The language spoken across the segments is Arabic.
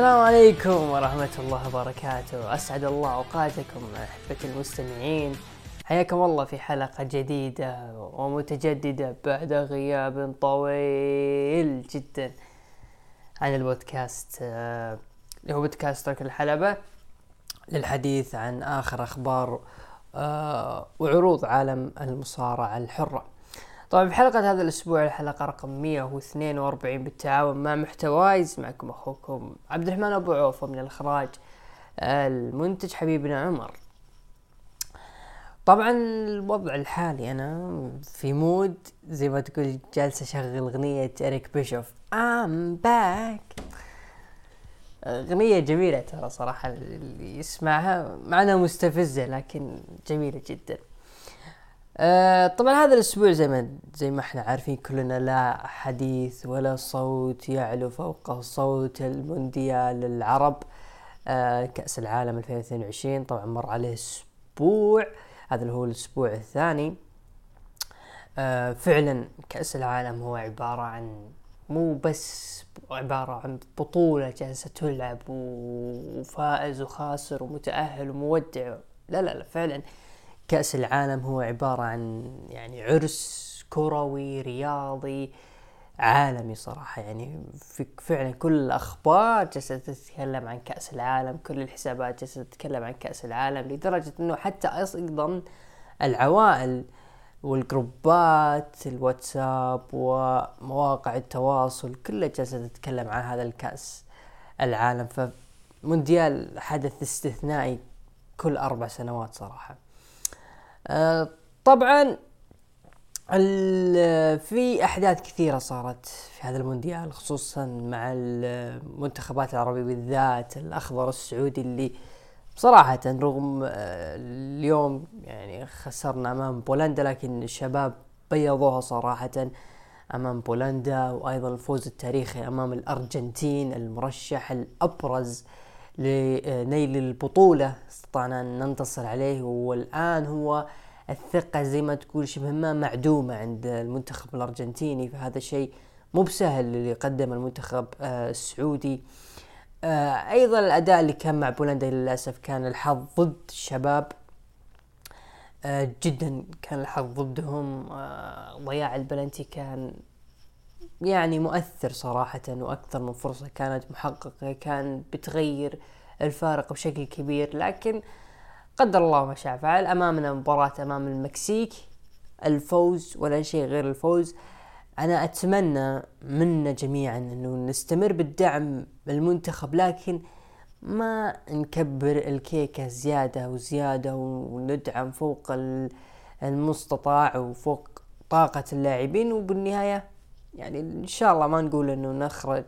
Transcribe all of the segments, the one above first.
السلام عليكم ورحمة الله وبركاته. أسعد الله أوقاتكم أحبتي المستمعين. حياكم الله في حلقة جديدة ومتجددة بعد غياب طويل جدا عن البودكاست آه، اللي هو بودكاست ترك الحلبة للحديث عن آخر أخبار آه، وعروض عالم المصارعة الحرة. طبعا في حلقة هذا الأسبوع الحلقة رقم 142 بالتعاون مع محتوايز معكم أخوكم عبد الرحمن أبو عوف ومن الإخراج المنتج حبيبنا عمر. طبعا الوضع الحالي أنا في مود زي ما تقول جالس أشغل أغنية إريك بيشوف. I'm back. أغنية جميلة ترى صراحة اللي يسمعها مع انها مستفزة لكن جميلة جدا. آه طبعا هذا الأسبوع زي ما زي ما إحنا عارفين كلنا لا حديث ولا صوت يعلو فوق صوت المونديال العرب. آه كأس العالم 2022 طبعا مر عليه أسبوع. هذا اللي هو الأسبوع الثاني. آه فعلا كأس العالم هو عبارة عن مو بس عبارة عن بطولة جالسة تلعب وفائز وخاسر ومتأهل ومودع. لا لا لا فعلا كأس العالم هو عبارة عن يعني عرس كروي رياضي عالمي صراحة. يعني في فعلا كل الأخبار جالسة تتكلم عن كأس العالم كل الحسابات جالسة تتكلم عن كأس العالم لدرجة أنه حتى أيضا العوائل والجروبات الواتساب ومواقع التواصل كلها جالسة تتكلم عن هذا الكأس العالم. فمونديال حدث استثنائي كل أربع سنوات صراحة. طبعا في أحداث كثيرة صارت في هذا المونديال خصوصا مع المنتخبات العربية بالذات الأخضر السعودي اللي بصراحة رغم آه، اليوم يعني خسرنا أمام بولندا لكن الشباب بيضوها صراحة أمام بولندا وأيضا الفوز التاريخي أمام الأرجنتين المرشح الأبرز لنيل البطولة استطعنا أن ننتصر عليه والآن هو الثقة زي ما تقول شبه ما معدومة عند المنتخب الأرجنتيني فهذا شيء مو بسهل اللي قدم المنتخب آه، السعودي. آه أيضا الأداء اللي كان مع بولندا للأسف كان الحظ ضد الشباب آه جدا كان الحظ ضدهم ضياع البلنتي كان يعني مؤثر صراحة وأكثر من فرصة كانت محققة كان بتغير الفارق بشكل كبير. لكن قدر الله ما شاء فعل أمامنا مباراة أمام المكسيك. الفوز ولا شيء غير الفوز. أنا أتمنى منا جميعا إنه نستمر بالدعم المنتخب لكن ما نكبر الكيكة زيادة وزيادة وندعم فوق المستطاع وفوق طاقة اللاعبين. وبالنهاية يعني إن شاء الله ما نقول إنه نخرج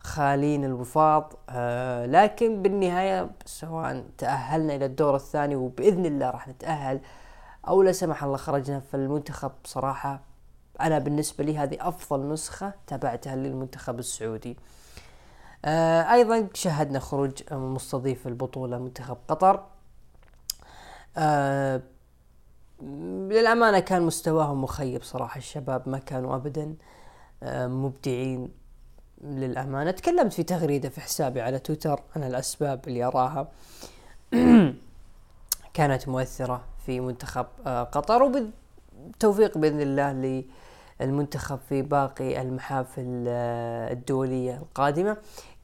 خالين الوفاض آه لكن بالنهاية سواء تأهلنا إلى الدور الثاني وبإذن الله راح نتأهل أو لا سمح الله خرجنا في المنتخب صراحة أنا بالنسبة لي هذه أفضل نسخة تابعتها للمنتخب السعودي. آه أيضا شاهدنا خروج مستضيف البطولة منتخب قطر. آه للأمانة كان مستواهم مخيب صراحة الشباب ما كانوا أبدا. مبدعين للأمانة. تكلمت في تغريدة في حسابي على تويتر عن الأسباب اللي أراها. كانت مؤثرة في منتخب آه قطر وبالتوفيق بإذن الله للمنتخب في باقي المحافل آه الدولية القادمة.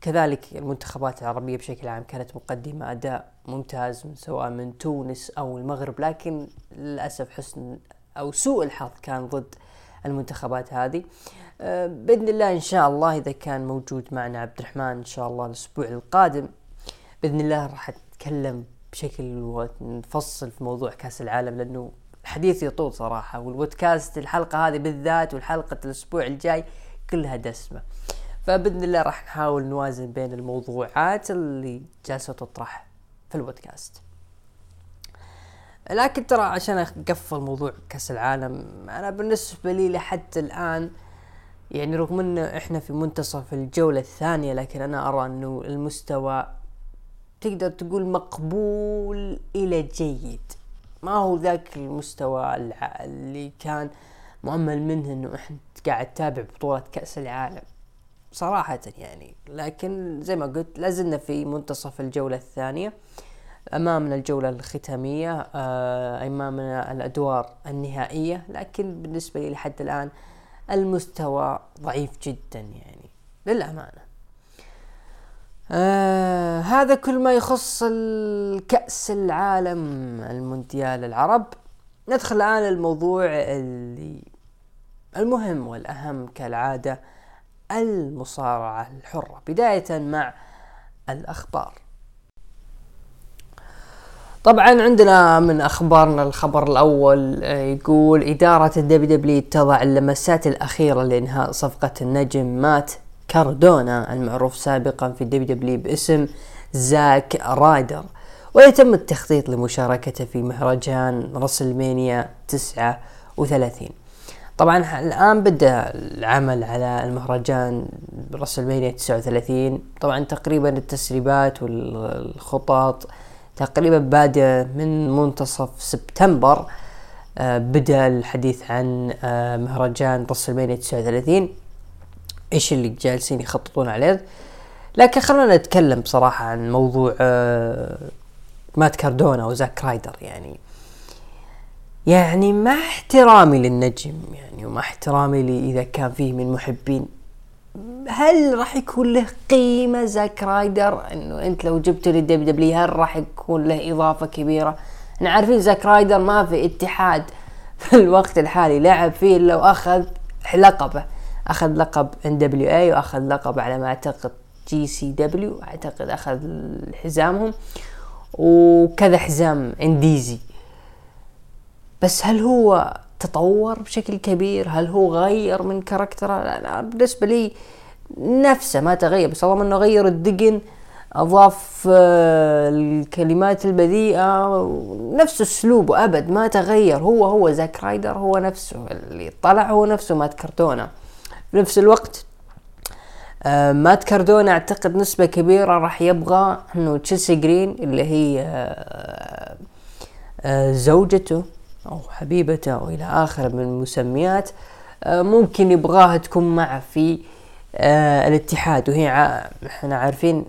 كذلك المنتخبات العربية بشكل عام كانت مقدمة أداء ممتاز من سواء من تونس أو المغرب لكن للأسف حسن أو سوء الحظ كان ضد المنتخبات هذه. آه، بإذن الله إن شاء الله إذا كان موجود معنا عبد الرحمن إن شاء الله الأسبوع القادم بإذن الله راح اتكلم بشكل ونفصل في موضوع كأس العالم لأنه الحديث يطول صراحة والبودكاست الحلقة هذه بالذات والحلقة الأسبوع الجاي كلها دسمة. فبإذن الله راح نحاول نوازن بين الموضوعات اللي جالسة تطرح في البودكاست. لكن ترى عشان أقفل موضوع كأس العالم أنا بالنسبة لي لحد الآن يعني رغم ان إحنا في منتصف الجولة الثانية لكن أنا أرى إنه المستوى تقدر تقول مقبول إلى جيد. ما هو ذاك المستوى اللي كان مؤمل منه إنه إحنا قاعد تتابع بطولة كأس العالم. صراحة يعني لكن زي ما قلت لازلنا في منتصف الجولة الثانية. أمامنا الجولة الختامية آه، أمامنا الأدوار النهائية لكن بالنسبة لي لحد الآن المستوى ضعيف جدا يعني للأمانة. آه هذا كل ما يخص الكأس العالم المونديال العرب. ندخل الآن الموضوع اللي المهم والأهم كالعادة المصارعة الحرة بداية مع الأخبار. طبعا عندنا من أخبارنا الخبر الأول آه، يقول إدارة ال WW تضع اللمسات الأخيرة لإنهاء صفقة النجم مات كاردونا المعروف سابقا في ال WW باسم زاك رايدر. ويتم التخطيط لمشاركته في مهرجان WrestleMania 39 طبعا الآن بدأ العمل على المهرجان WrestleMania 39 طبعا تقريبا التسريبات والخطط تقريبا بادئ من منتصف سبتمبر آه بدأ الحديث عن آه مهرجان WrestleMania 39 إيش اللي جالسين يخططون عليه؟ لكن خلونا نتكلم بصراحة عن موضوع آه مات كاردونا وزاك رايدر يعني. يعني مع احترامي للنجم يعني ومع احترامي لي اذا كان فيه من محبين. هل راح يكون له قيمة زاك رايدر؟ إنه أنت لو جبته لل WW هل راح يكون له إضافة كبيرة؟ إحنا عارفين زاك رايدر ما في اتحاد في الوقت الحالي لعب فيه لو أخذ لقبه. أخذ لقب NWA وأخذ لقب على ما أعتقد GCW أعتقد أخذ حزامهم وكذا حزام indies بس هل هو تطور بشكل كبير؟ هل هو غير من character ه لا بالنسبة لي نفسه ما تغير بس رغم إنه غير الدقن أضاف آه، الكلمات البذيئة نفس أسلوبه أبد ما تغير. هو هو زاك رايدر هو نفسه اللي طلع هو نفسه مات كرتونة في نفس الوقت آه مات كاردونا أعتقد نسبة كبيرة راح يبغى إنه تشيلسي جرين اللي هي آه زوجته أو حبيبته أو إلى آخره من المسميات آه ممكن يبغاها تكون معه في آه الاتحاد. وهي إحنا عارفين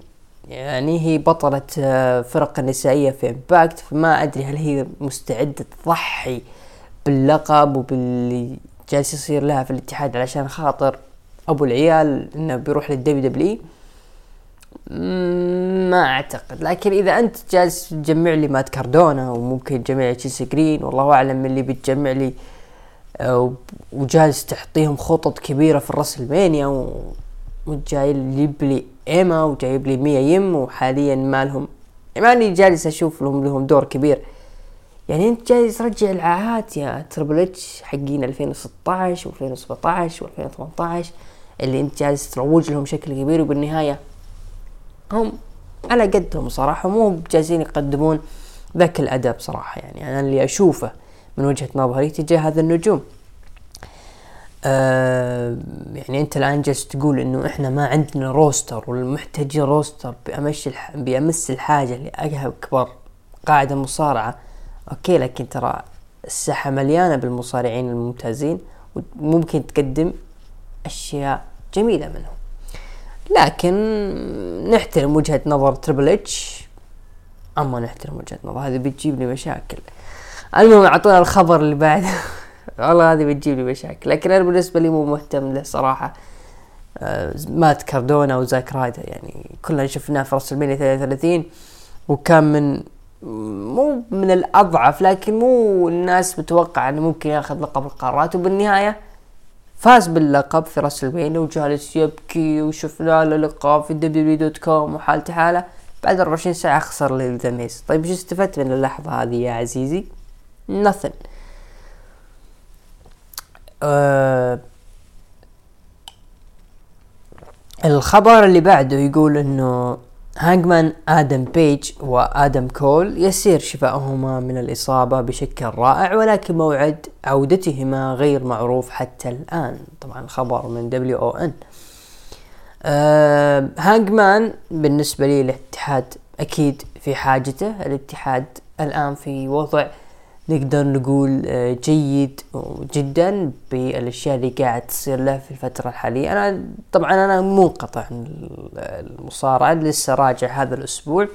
يعني هي بطلة آه فرق النسائية في Impact فما أدري هل هي مستعدة تضحي باللقب وباللي جالس يصير لها في الاتحاد علشان خاطر أبو العيال إنه بيروح لل WW ما أعتقد. لكن إذا أنت جالس تجمع لي مات كاردونا وممكن تجمع لي تشيلسي جرين والله أعلم من اللي بتجمع لي وجالس تعطيهم خطط كبيرة في ال WrestleMania وجاي يجيب لي إيما وجايب لي ميا يم وحاليا ما لهم ماني جالس أشوف لهم لهم دور كبير. يعني أنت جاي ترجع العاهات يا تربل إتش حقين 2016 و2017 و2018 اللي أنت جالس تروج لهم بشكل كبير وبالنهاية هم على قدهم صراحة مو جالسين يقدمون ذاك الأداء بصراحة يعني. أنا اللي أشوفه من وجهة نظري تجاه هذا النجوم. آه يعني أنت الآن جالس تقول إنه إحنا ما عندنا roster والمحتاجين roster بأمس بأمس الحاجة لأكبر قاعدة مصارعة. okay لكن ترى الساحة مليانة بالمصارعين الممتازين وممكن تقدم أشياء جميلة منهم. لكن نحترم وجهة نظر تربل اتش أما نحترم وجهة نظر هذه بتجيب لي مشاكل. المهم أعطونا الخبر اللي بعده. والله هذه بتجيب لي مشاكل لكن أنا بالنسبة لي مو مهتم له صراحة. آه مات كاردونا أو زاك رايدر يعني كلنا شفناه في راسلمينيا 33 وكان من مو من الأضعف لكن مو الناس متوقع إنه ممكن ياخذ لقب القارات. وبالنهاية فاز باللقب في البين وجالس يبكي وشفنا له لقاء في W dot com وحالته حاله. بعد 24 ساعة خسر لذا ميز طيب إيش استفدت من اللحظة هذه يا عزيزي؟ Nothing. أه الخبر اللي بعده يقول إنه هانجمان آدم بيج وآدم كول يسير شفاؤهما من الإصابة بشكل رائع ولكن موعد عودتهما غير معروف حتى الآن. طبعا خبر من WON. أه هانجمان بالنسبة لي الاتحاد أكيد في حاجته. الاتحاد الآن في وضع نقدر نقول آه، جيد جدا بالأشياء اللي قاعد تصير له في الفترة الحالية. أنا طبعا أنا منقطع عن المصارعة لسه راجع هذا الأسبوع.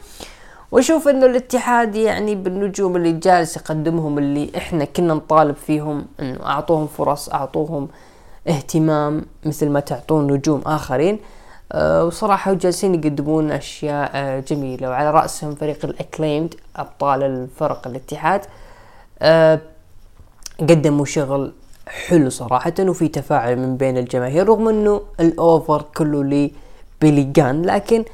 وأشوف إنه الاتحاد يعني بالنجوم اللي جالس يقدمهم اللي إحنا كنا نطالب فيهم إنه أعطوهم فرص أعطوهم اهتمام مثل ما تعطون نجوم آخرين. أه وصراحة جالسين يقدمون أشياء أه جميلة. وعلى رأسهم فريق الأكليمد أبطال الفرق الاتحاد. أه قدموا شغل حلو صراحة وفي تفاعل من بين الجماهير رغم إنه ال over كله لبيلي جان لكن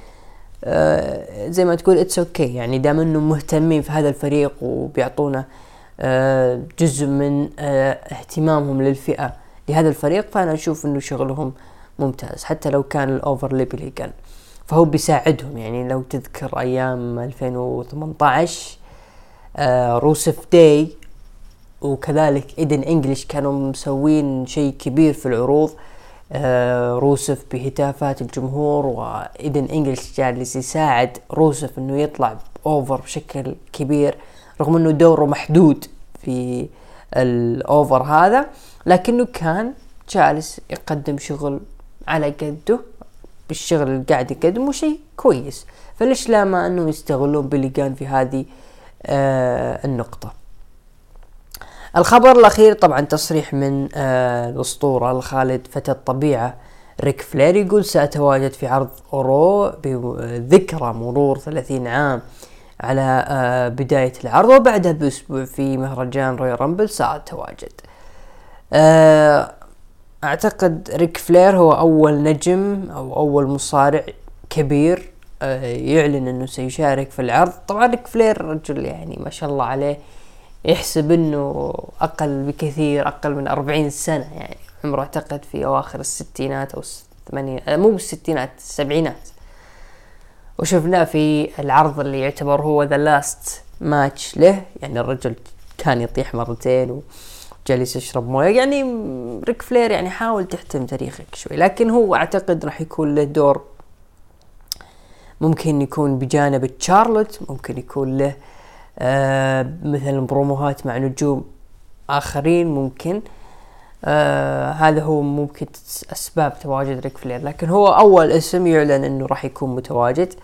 آه زي ما تقول it's okay okay. يعني دام انهم مهتمين في هذا الفريق وبيعطونا آه جزء من آه اهتمامهم للفئة لهذا الفريق فأنا أشوف إنه شغلهم ممتاز حتى لو كان الأوفر ليبلي كان فهو بيساعدهم يعني لو تذكر أيام 2018 آه روسف داي وكذلك ايدن انجلش كانوا مسوين شيء كبير في العروض. آه روسف بهتافات الجمهور. وايدن انجلش جالس يساعد روسف إنه يطلع over بشكل كبير رغم إنه دوره محدود في ال over هذا. لكنه كان جالس يقدم شغل على قده بالشغل اللي قاعد يقدمه شيء كويس. فليش لا ما انه يستغلون بيلي جان في هذه آه النقطة. الخبر الأخير طبعا تصريح من آه الاسطورة الخالد فتى الطبيعة ريك فلير يقول سأتواجد في عرض رو بذكرى مرور ثلاثين عام على آه بداية العرض وبعدها بأسبوع في مهرجان رويال رامبل سأتواجد. آه أعتقد ريك فلير هو أول نجم أو أول مصارع كبير آه يعلن إنه سيشارك في العرض. طبعا ريك فلير رجل يعني ما شاء الله عليه يحسب إنه أقل بكثير أقل من أربعين سنة يعني. عمره أعتقد في أواخر الستينات أو الثمانينات مو بالستينات السبعينات. وشفناه في العرض اللي يعتبر هو the last match له. يعني الرجل كان يطيح مرتين و جالس يشرب موية. يعني ريك فلير يعني حاول تحترم تاريخك شوي لكن هو أعتقد راح يكون له دور ممكن يكون بجانب تشارلوت ممكن يكون له آه مثلا بروموهات مع نجوم آخرين ممكن. آه هذا هو ممكن أسباب تواجد ريك فلير لكن هو أول اسم يعلن إنه راح يكون متواجد.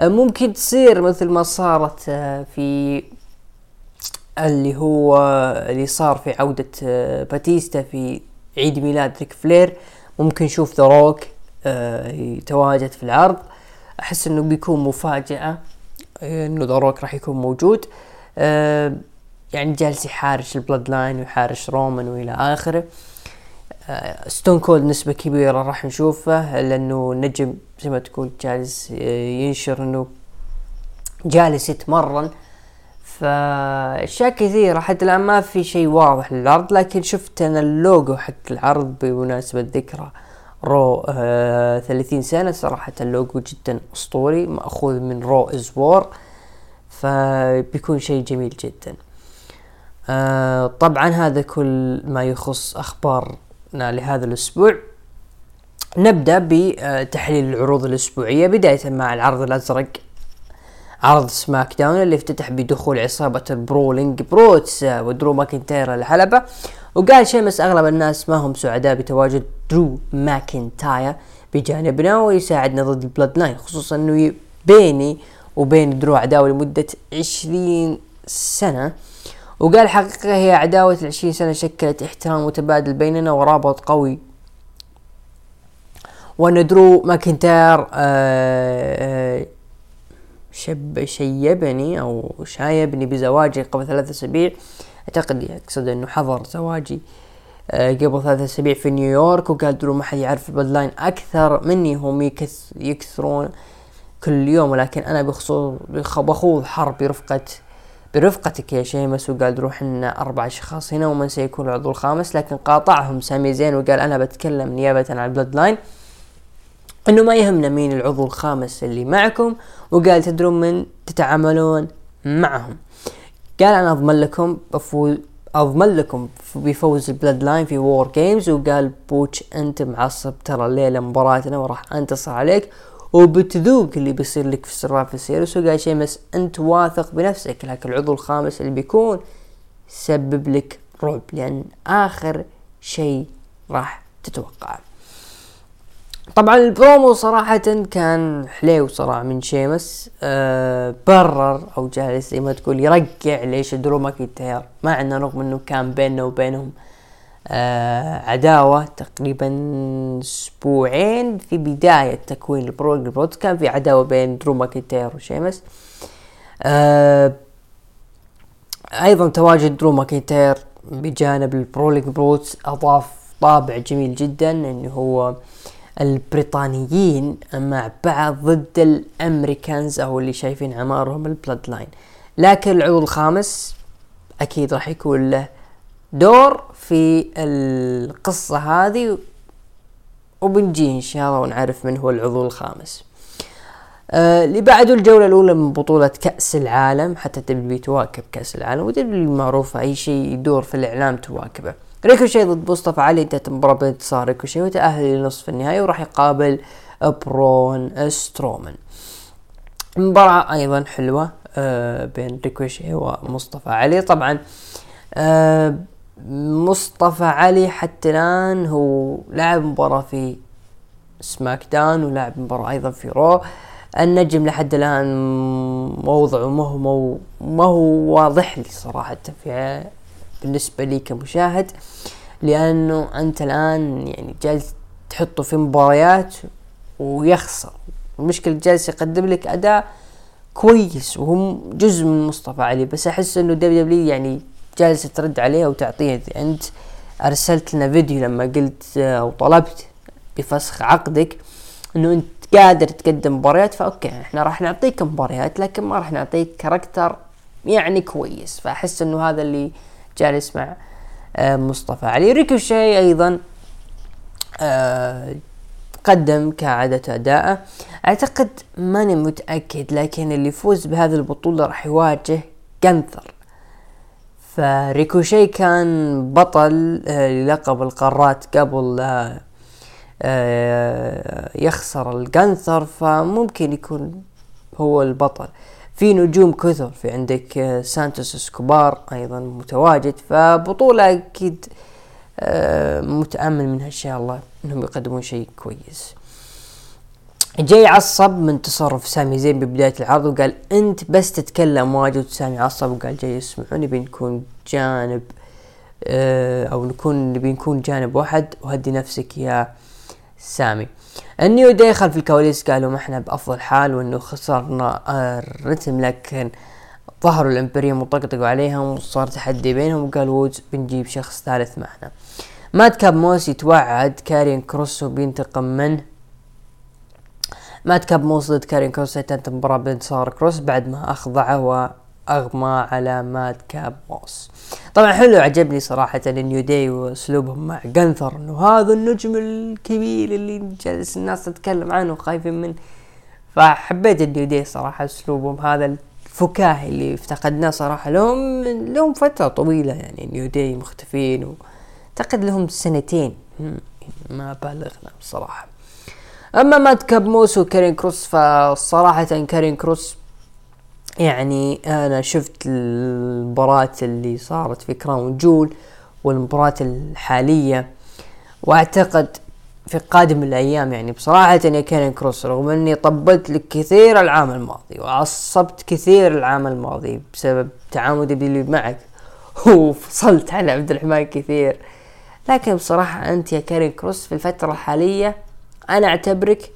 آه ممكن تصير مثل ما صارت آه في اللي هو اللي صار في عودة آه، باتيستا في عيد ميلاد ريك فلير. ممكن نشوف ذا روك آه، يتواجد في العرض. أحس إنه بيكون مفاجأة آه، إنه ذا روك راح يكون موجود. يعني جالس يحارش البلاد لاين ويحارش رومان وإلى آخره. ستون كولد نسبة كبيرة راح نشوفه لأنه نجم زي ما تقول جالس ينشر إنه جالس يتمرن. فأشياء كثيرة حتى الآن ما في شيء واضح للعرض لكن شفت أنا اللوجو حق العرض بمناسبة ذكرى رو آه 30 سنة صراحة اللوجو جدا أسطوري مأخوذ من رو إز وور فبيكون شيء جميل جدا. آه طبعا هذا كل ما يخص أخبارنا لهذا الأسبوع. نبدأ بتحليل العروض الأسبوعية بداية مع العرض الأزرق. عرض سماك داون اللي افتتح بدخول عصابة البرولينج بروتس ودرو ماكنتاير الحلبة. وقال شيمس أغلب الناس ما هم سعداء بتواجد درو ماكنتاير بجانبنا ويساعدنا ضد البلاد لاين خصوصا إنه بيني وبين درو عداوة لمدة عشرين سنة. وقال حقيقة هي عداوة العشرين سنة شكلت احترام متبادل بيننا ورابط قوي. وأن درو ماكنتاير آه آه شب شيبني أو شايبني بزواجي قبل ثلاثة أسابيع. أعتقد يقصد إنه حضر زواجي آه، قبل ثلاثة أسابيع في نيويورك وقال درو ما حد يعرف البلد لاين أكثر مني. هم يكث يكثرون كل يوم ولكن أنا بخصوص بخوض حرب برفقة برفقتك يا شيمس. وقال درو حنا أربع أشخاص هنا ومن سيكون العضو الخامس. لكن قاطعهم سامي زين وقال أنا بتكلم نيابة عن ال Bloodline إنه ما يهمنا مين العضو الخامس اللي معكم وقال تدرون من تتعاملون معهم. قال أنا أضمن لكم بفوز أضمن لكم بفوز ال Bloodline في War Games وقال بوتش أنت معصب ترى الليلة مباراتنا وراح أنتصر عليك وبتذوق اللي بيصير لك في ال Survivor Series وقال شيء بس أنت واثق بنفسك لكن العضو الخامس اللي بيكون يسبب لك رعب لأن آخر شيء راح تتوقعه طبعا البرومو صراحة كان حليو صراحة من شيمس. أه برر أو جالس زي ما تقول يرجع ليش درو ماكنتاير مع إنه رغم إنه كان بيننا وبينهم آه عداوة تقريبا أسبوعين في بداية تكوين البرو كان في عداوة بين درو ماكنتاير وشيمس. آه أيضا تواجد درو ماكنتاير بجانب ال Brawling Brutes أضاف طابع جميل جدا إنه هو البريطانيين مع بعض ضد ال Americans أو اللي شايفين عمارهم ال Bloodline لكن العضو الخامس أكيد راح يكون له دور في القصة هذه وبنجي إن شاء الله ونعرف من هو العضو الخامس. آه اللي بعده الجولة الأولى من بطولة كأس العالم حتى W تواكب كأس العالم و W معروفة أي شيء يدور في الإعلام تواكبه. ريكوشي ضد مصطفى علي انتهت المباراة بانتصار ريكوشي وتأهل لنصف النهائي وراح يقابل برون سترومان. مباراة أيضا حلوة آه بين ريكوشي ومصطفى علي. طبعا آه مصطفى علي حتى الآن هو لعب مباراة في SmackDown ولعب مباراة أيضا في Raw. النجم لحد الآن موضعه ما هو ما هو واضح لي صراحة في بالنسبة لي كمشاهد لأنه أنت الآن يعني جالس تحطه في مباريات ويخسر. المشكلة جالس يقدم لك أداء كويس وهو جزء من مصطفى علي بس أحس إنه WW يعني جالسة ترد عليه وتعطيه أنت أرسلت لنا فيديو لما قلت أو طلبت بفسخ عقدك إنه أنت قادر تقدم مباريات ف okay إحنا راح نعطيك مباريات لكن ما راح نعطيك character يعني كويس. فأحس إنه هذا اللي جالس مع آه، مصطفى علي. ريكوشي أيضا آه، قدم كعادة أداءه أعتقد ماني متأكد لكن اللي يفوز بهذه البطولة راح يواجه جنثر. فريكوشي كان بطل آه، للقب القارات قبل يخسر لجنثر فممكن يكون هو البطل. في نجوم كثر في عندك آه، سانتوس إسكوبار أيضا متواجد فبطولة أكيد آه، متأمل منها إن شاء الله إنهم يقدمون شيء كويس. جاي عصب من تصرف سامي زين ببداية العرض وقال أنت بس تتكلم واجد سامي عصب وقال جاي يسمعوني بنكون جانب آه، أو نكون نبي نكون جانب واحد وهدي نفسك يا سامي. ال New Day خلف الكواليس قالوا ما إحنا بأفضل حال وإنه خسرنا الرتم لكن ظهروا ال Imperium وطقطقوا عليهم وصار تحدي بينهم وقال وودز بنجيب شخص ثالث معنا. مات كاب موس يتوعد كارين كروس وبينتقم منه. مات كاب موس ضد كارين كروس انتهت المباراة بانتصار كروس بعد ما أخضعه وأغمى على مات كاب موس طبعا حلو عجبني صراحة ال New Day وأسلوبهم مع جنثر إنه هذا النجم الكبير اللي جالس الناس تتكلم عنه خايفين منه. فحبيت ال New Day صراحة أسلوبهم هذا الفكاهي اللي افتقدناه صراحة. لهم لهم فترة طويلة يعني New Day مختفين اعتقد لهم سنتين. ما بالغنا بصراحة. أما مات كاب موس وكارين كروس فصراحة كارين كروس يعني أنا شفت المباراة اللي صارت في Crown Jewel والمباراة الحالية وأعتقد في قادم الأيام يعني بصراحة يا كيرين كروس رغم إني طبلت لك كثير العام الماضي وعصبت كثير العام الماضي بسبب تعامدي اللي معك وفصلت على عبد الرحمن كثير. لكن بصراحة أنت يا كيرين كروس في الفترة الحالية أنا أعتبرك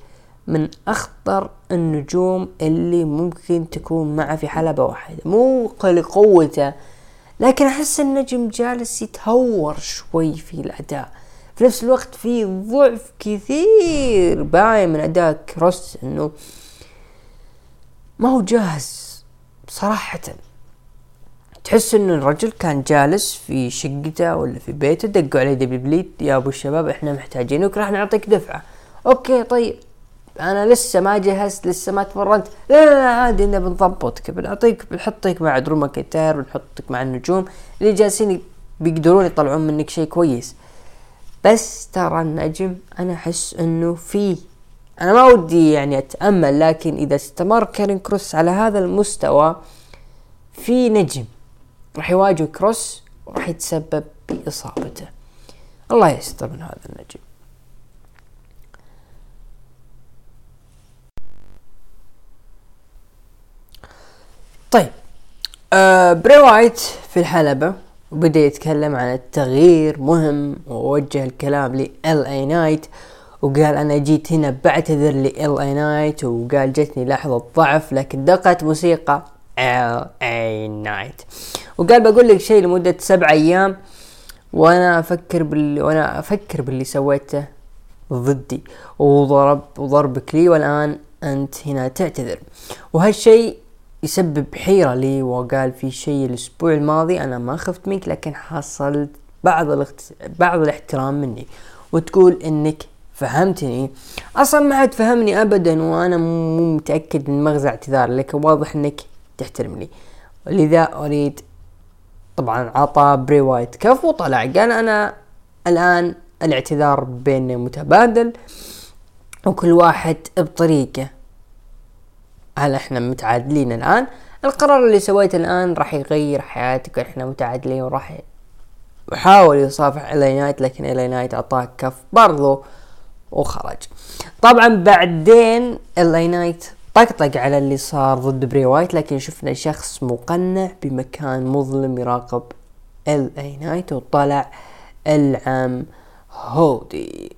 من أخطر النجوم اللي ممكن تكون معه في حلبة واحدة. مو لقوته لكن أحس النجم جالس يتهور شوي في الأداء. في نفس الوقت في ضعف كثير باين من أداء كروس إنه ما هو جاهز صراحة. تحس إن الرجل كان جالس في شقته ولا في بيته دقوا عليه W يا أبو الشباب إحنا محتاجينك راح نعطيك دفعة. okay طيب. أنا لسه ما جهزت لسه ما تمرنت. لا لا, لا عادي إنه بنضبطك بنعطيك بنحطك مع درو ماكنتاير بنحطك مع النجوم. اللي جالسين بيقدرون يطلعون منك شيء كويس. بس ترى النجم أنا أحس إنه في أنا ما ودي يعني أتأمل لكن إذا استمر كارين كروس على هذا المستوى في نجم راح يواجه كروس راح يتسبب بإصابته. الله يستر من هذا النجم. طيب. آه بري وايت في الحلبة وبدأ يتكلم عن التغيير مهم ووجه الكلام لإل اي نايت وقال أنا جيت هنا بعتذر لإل اي نايت وقال جتني لحظة ضعف لكن دقت موسيقى ال اي نايت وقال بقول لك شيء لمدة سبع أيام وأنا أفكر باللي وأنا أفكر باللي سويته ضدي وضرب وضربك لي والآن أنت هنا تعتذر. وهالشيء يسبب حيرة لي وقال في شيء الأسبوع الماضي أنا ما خفت منك لكن حصلت بعض الاخت... بعض الاحترام مني. وتقول إنك فهمتني. أصلا ما حد فهمني ابدا وأنا مو متأكد من مغزى اعتذار لك واضح إنك تحترمني لذا أريد طبعا عطى بري وايت كف وطلع قال أنا الآن الاعتذار بيننا متبادل وكل واحد بطريقه. هل إحنا متعادلين الآن؟ القرار اللي سويته الآن راح يغير حياتك إحنا متعادلين وراح يحاول يصافح ال اي نايت لكن ال اي نايت أعطاه كف برضو وخرج. طبعا بعدين ال اي نايت طقطق على اللي صار ضد بري وايت لكن شفنا شخص مقنع بمكان مظلم يراقب ال اي نايت وطلع العم هودي.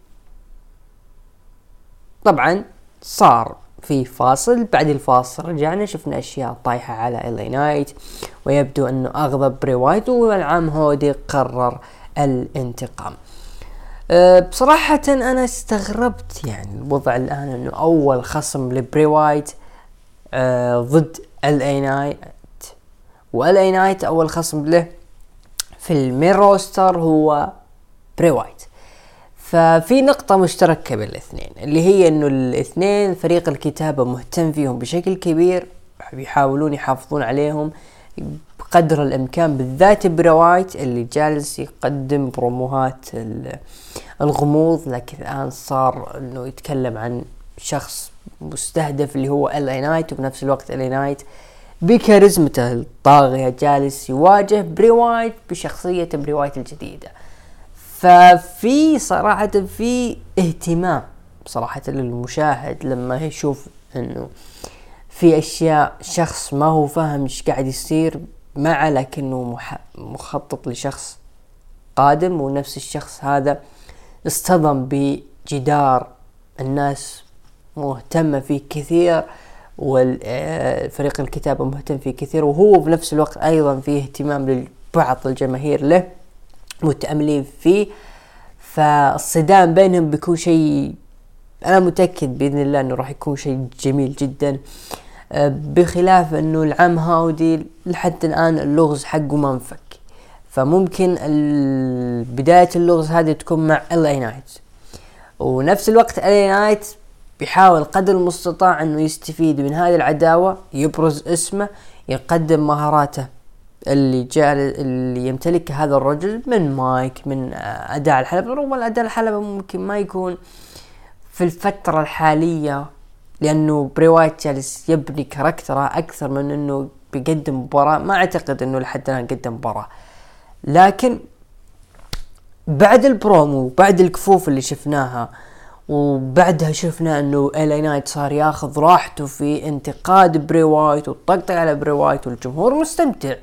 طبعا صار في فاصل. بعد الفاصل رجعنا شفنا أشياء طايحة على ال اي نايت ويبدو انه أغضب بري وايت والعم هودي قرر الانتقام. أه بصراحة أنا استغربت يعني الوضع الآن أنه أول خصم لبري وايت أه ضد ال اي نايت وال اي نايت أول خصم له في ال main roster هو بري وايت ففي نقطة مشتركة بين الاثنين اللي هي إنه الاثنين فريق الكتابة مهتم فيهم بشكل كبير بيحاولون يحافظون عليهم بقدر الإمكان بالذات بري وايت اللي جالس يقدم بروموهات الغموض لكن الآن صار إنه يتكلم عن شخص مستهدف اللي هو ال اي نايت وبنفس الوقت ال اي نايت بكاريزمته الطاغية جالس يواجه بري بشخصية بري الجديدة. ففي صراحة في اهتمام صراحة للمشاهد لما يشوف إنه في أشياء شخص ما هو فاهم إيش قاعد يصير مع لكنه مخطط لشخص قادم ونفس الشخص هذا اصطدم بجدار الناس مهتمة فيه كثير والفريق الكتابة مهتم فيه كثير وهو بنفس الوقت أيضا فيه اهتمام لبعض الجماهير له. متأملين فيه فالصدام بينهم بيكون شيء أنا متأكد بإذن الله إنه راح يكون شيء جميل جدا. أه، بخلاف إنه العم هاودي لحد الآن اللغز حقه ما انفك. فممكن بداية اللغز هذه تكون مع ال اي نايت ونفس الوقت ال اي نايت بيحاول قدر المستطاع إنه يستفيد من هذه العداوة يبرز اسمه يقدم مهاراته. اللي جاء اللي يمتلك هذا الرجل من مايك من أداء الحلبة. ربما أداء الحلبة ممكن ما يكون في الفترة الحالية لأنه بري وايت جالس يبني كاركتره أكثر من أنه بيقدم مباراة. ما أعتقد أنه لحد الآن قدم مباراة. لكن بعد البرومو بعد الكفوف اللي شفناها وبعدها شفنا أنه ال اي نايت صار ياخذ راحته في انتقاد بري وايت والطقطق على بري وايت والجمهور مستمتع.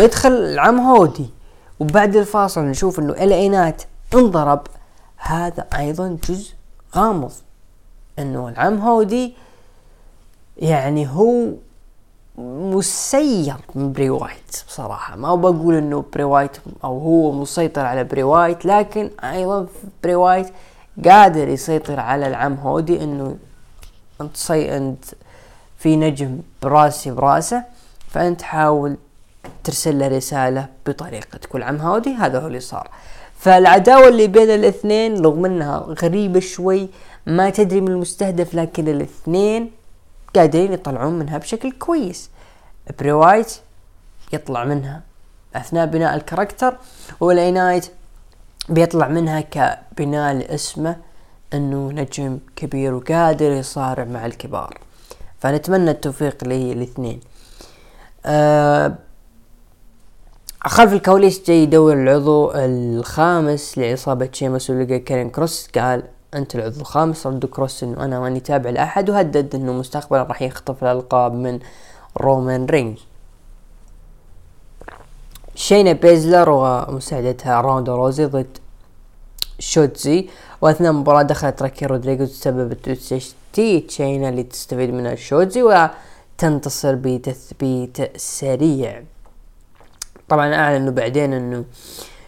يدخل العم هودي. وبعد الفاصل نشوف إنه ال اي نايت انضرب. هذا أيضا جزء غامض. إنه العم هودي يعني هو مسير من بري وايت بصراحة. ما بقول إنه بري وايت أو هو مسيطر على بري وايت لكن أيضا بري وايت قادر يسيطر على العم هودي. إنه أنت في نجم براسي براسه فأنت حاول ترسل له رسالة بطريقتك والعم هاودي هذا هو اللي صار. فالعداوة اللي بين الاثنين رغم إنها غريبة شوي ما تدري من المستهدف لكن الاثنين قادرين يطلعون منها بشكل كويس. بري وايت يطلع منها أثناء بناء ال character نايت بيطلع منها كبناء لاسمه إنه نجم كبير وقادر يصارع مع الكبار. فنتمنى التوفيق للاثنين أه خلف الكواليس جاي يدور العضو الخامس لعصابة شيمس ولقى كارين كروس. قال أنت العضو الخامس رد كروس إنه أنا ماني تابع لأحد. وهدد إنه مستقبلا راح يخطف الألقاب من رومان رينز شينا بيزلر ومساعدتها روندا روزي ضد شوتزي وأثناء المباراة دخلت راكيل رودريغيز وسببت تشتيت شينا اللي تستفيد منها شوتزي وتنتصر بتثبيت سريع. طبعا اعلنوا بعدين إنه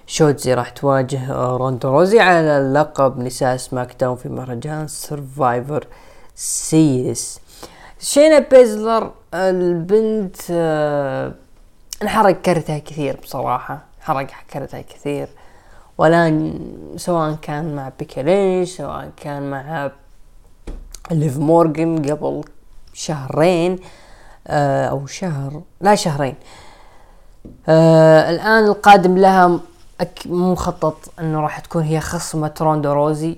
شوتزي راح تواجه روندا روزي على لقب نساء سماك داون في مهرجان سرفايفر سيريز. شينا بيزلر البنت آه انحرق كرتها كثير بصراحة حرق كرتها كثير. ولا سواء كان مع بيكي لينش سواء كان مع ليف مورجن قبل شهرين آه أو شهر لا شهرين آه الآن القادم لها مخطط أنه راح تكون هي خصمة روندا روزي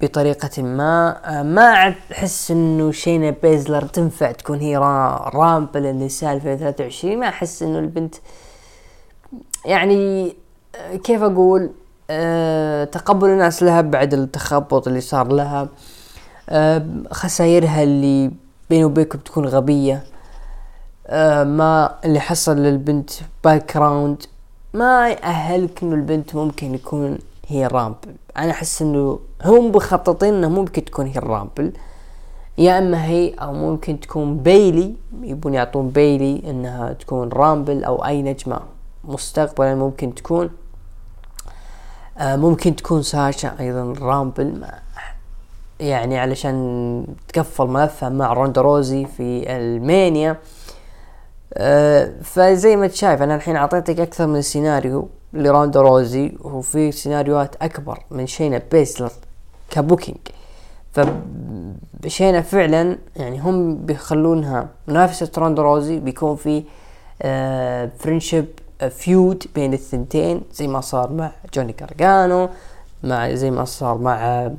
بطريقة ما. آه ما أحس أنه شينا بيزلر تنفع تكون هي رامبل النساء 2023 ما أحس أنه البنت يعني آه، كيف أقول؟ أه تقبل الناس لها بعد التخبط اللي صار لها. أه خسايرها اللي بيني وبينكم بتكون غبية. ما اللي حصل للبنت background ما يأهلك إنه البنت ممكن يكون هي رامبل أنا أحس إنه هم مخططين إنه ممكن تكون هي الرامبل يا إما هي أو ممكن تكون بيلي يبون يعطون بيلي إنها تكون رامبل أو أي نجمة مستقبلا ممكن تكون. آه ممكن تكون ساشا أيضا رامبل يعني علشان تقفل ملفها مع روندا روزي في ألمانيا. آه فزي ما انت شايف أنا الحين أعطيتك أكثر من سيناريو لروندا روزي وفي سيناريوهات أكبر من شينا بيزلر كبوكينج. فشينا فعلا يعني هم بيخلونها منافسة روندا روزي بيكون في آه فريندشيب فيود بين الثنتين زي ما صار مع جوني كارجانو مع زي ما صار مع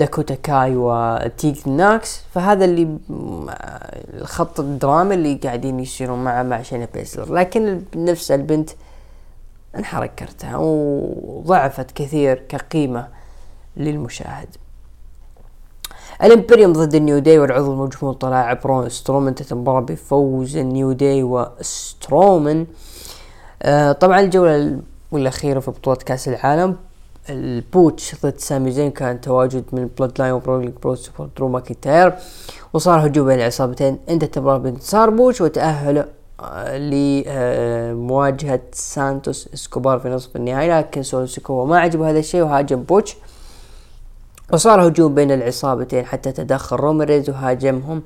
داكوتا كاي وتيك ناكس. فهذا اللي الخط الدرامي اللي قاعدين يصيرون مع مع شينا بيسلر. لكن نفس البنت انحرق كرتها وضعفت كثير كقيمة للمشاهد. الامبيريوم ضد النيو داي والعضو المجهول طلع برون سترومان انتهت المباراة بفوز النيو داي وسترومان آه طبعا الجولة الأخيرة في بطولة كأس العالم لبوتش ضد سامي زين كان تواجد من بلود لاين وبرولينج بروتس ودرو ماكنتاير وصار هجوم بين العصابتين انتهت المباراة بانتصار بوتش وتأهل لمواجهة سانتوس إسكوبار في نصف النهائي. لكن سولو سيكوا ما عجبه هذا الشيء وهاجم بوتش. وصار هجوم بين العصابتين حتى تدخل رومان رينز وهاجمهم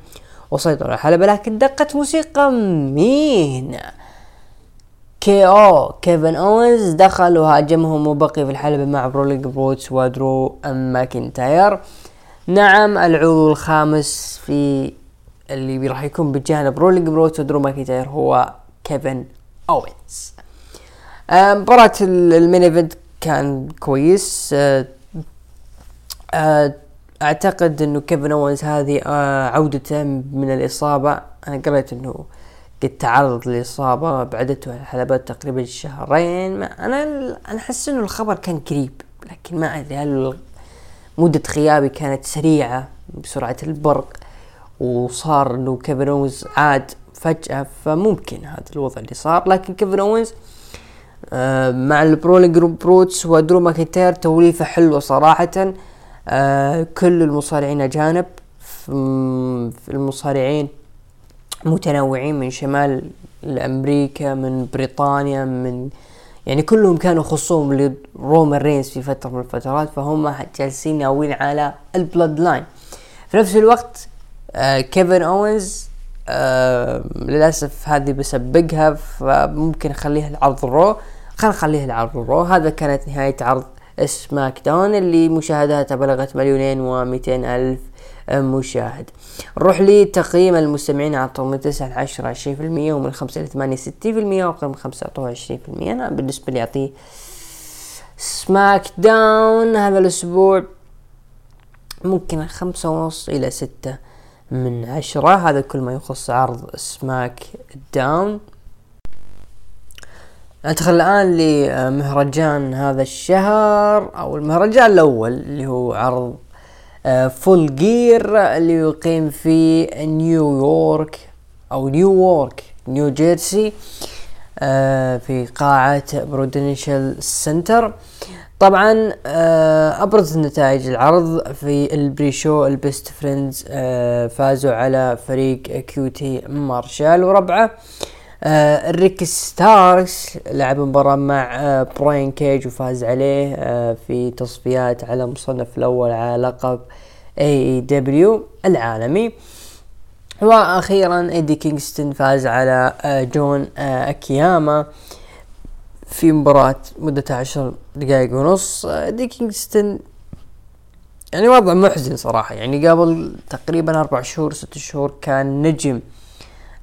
وسيطر على الحلبة. لكن دقت موسيقى مين؟ KO كيفن أوينز دخل وهاجمهم وبقي في الحلبة مع برولينج بروتس ودرو ماكنتاير. نعم العضو الخامس في اللي راح يكون بجانب برولينج بروتس ودرو ماكنتاير هو كيفن أوينز. مباراة ال main event كان كويس. أه أه أعتقد إنه كيفن أوينز هذه عودته من الإصابة. أنا قريت إنه قد تعرض للاصابة بعدته الحلبات تقريبا شهرين. ما أنا أنا أحس إنه الخبر كان قريب لكن ما أدري هل مدة غيابي كانت سريعة بسرعة البرق وصار إنه كيفن أوينز عاد فجأة فممكن هذا الوضع اللي صار. لكن كيفن أوينز آه مع البرولينج بروتس ودرو ماكنتاير توليفة حلوة صراحة. آه كل المصارعين أجانب المصارعين متنوعين من شمال أمريكا من بريطانيا من يعني كلهم كانوا خصوم لرومان رينز في فترة من الفترات فهم جالسين ناويين على البلود لاين في نفس الوقت آه كيفن أوينز آه للأسف هذه بسبقها فممكن اخليها العرض رو خلينا نخليها العرض رو هذا كانت نهاية عرض سماك داون اللي مشاهداتها بلغت مليونين ومئتين ألف مشاهد. نروح لتقييم المستمعين على من تسعة لعشرة عشرين في المية ومن خمسة لثمانية ستين في المية وأقل من خمسة أعطوه عشرين في المية. أنا بالنسبة لي أعطيه سماك داون هذا الأسبوع. ممكن خمسة ونص إلى ستة من عشرة. هذا كل ما يخص عرض سماك داون ندخل الآن لمهرجان هذا الشهر أو المهرجان الأول اللي هو عرض فول قير اللي يقيم في نيويورك أو نيويورك نيو جيرسي في قاعة برودنشال سنتر طبعا آه، أبرز نتائج العرض في ال pre-show البيست فريندز آه، فازوا على فريق كيوتي مارشال وربعه آه، ريكي ستاركس لعب مباراة مع براين كيج وفاز عليه في تصفيات على المصنف الأول على لقب AEW العالمي. وأخيرا إيدي كينغستون فاز على جون أكياما في مباراة مدتها عشر دقائق ونص. إيدي كينغستون يعني وضع محزن صراحة يعني قبل تقريبا أربع شهور ست شهور كان نجم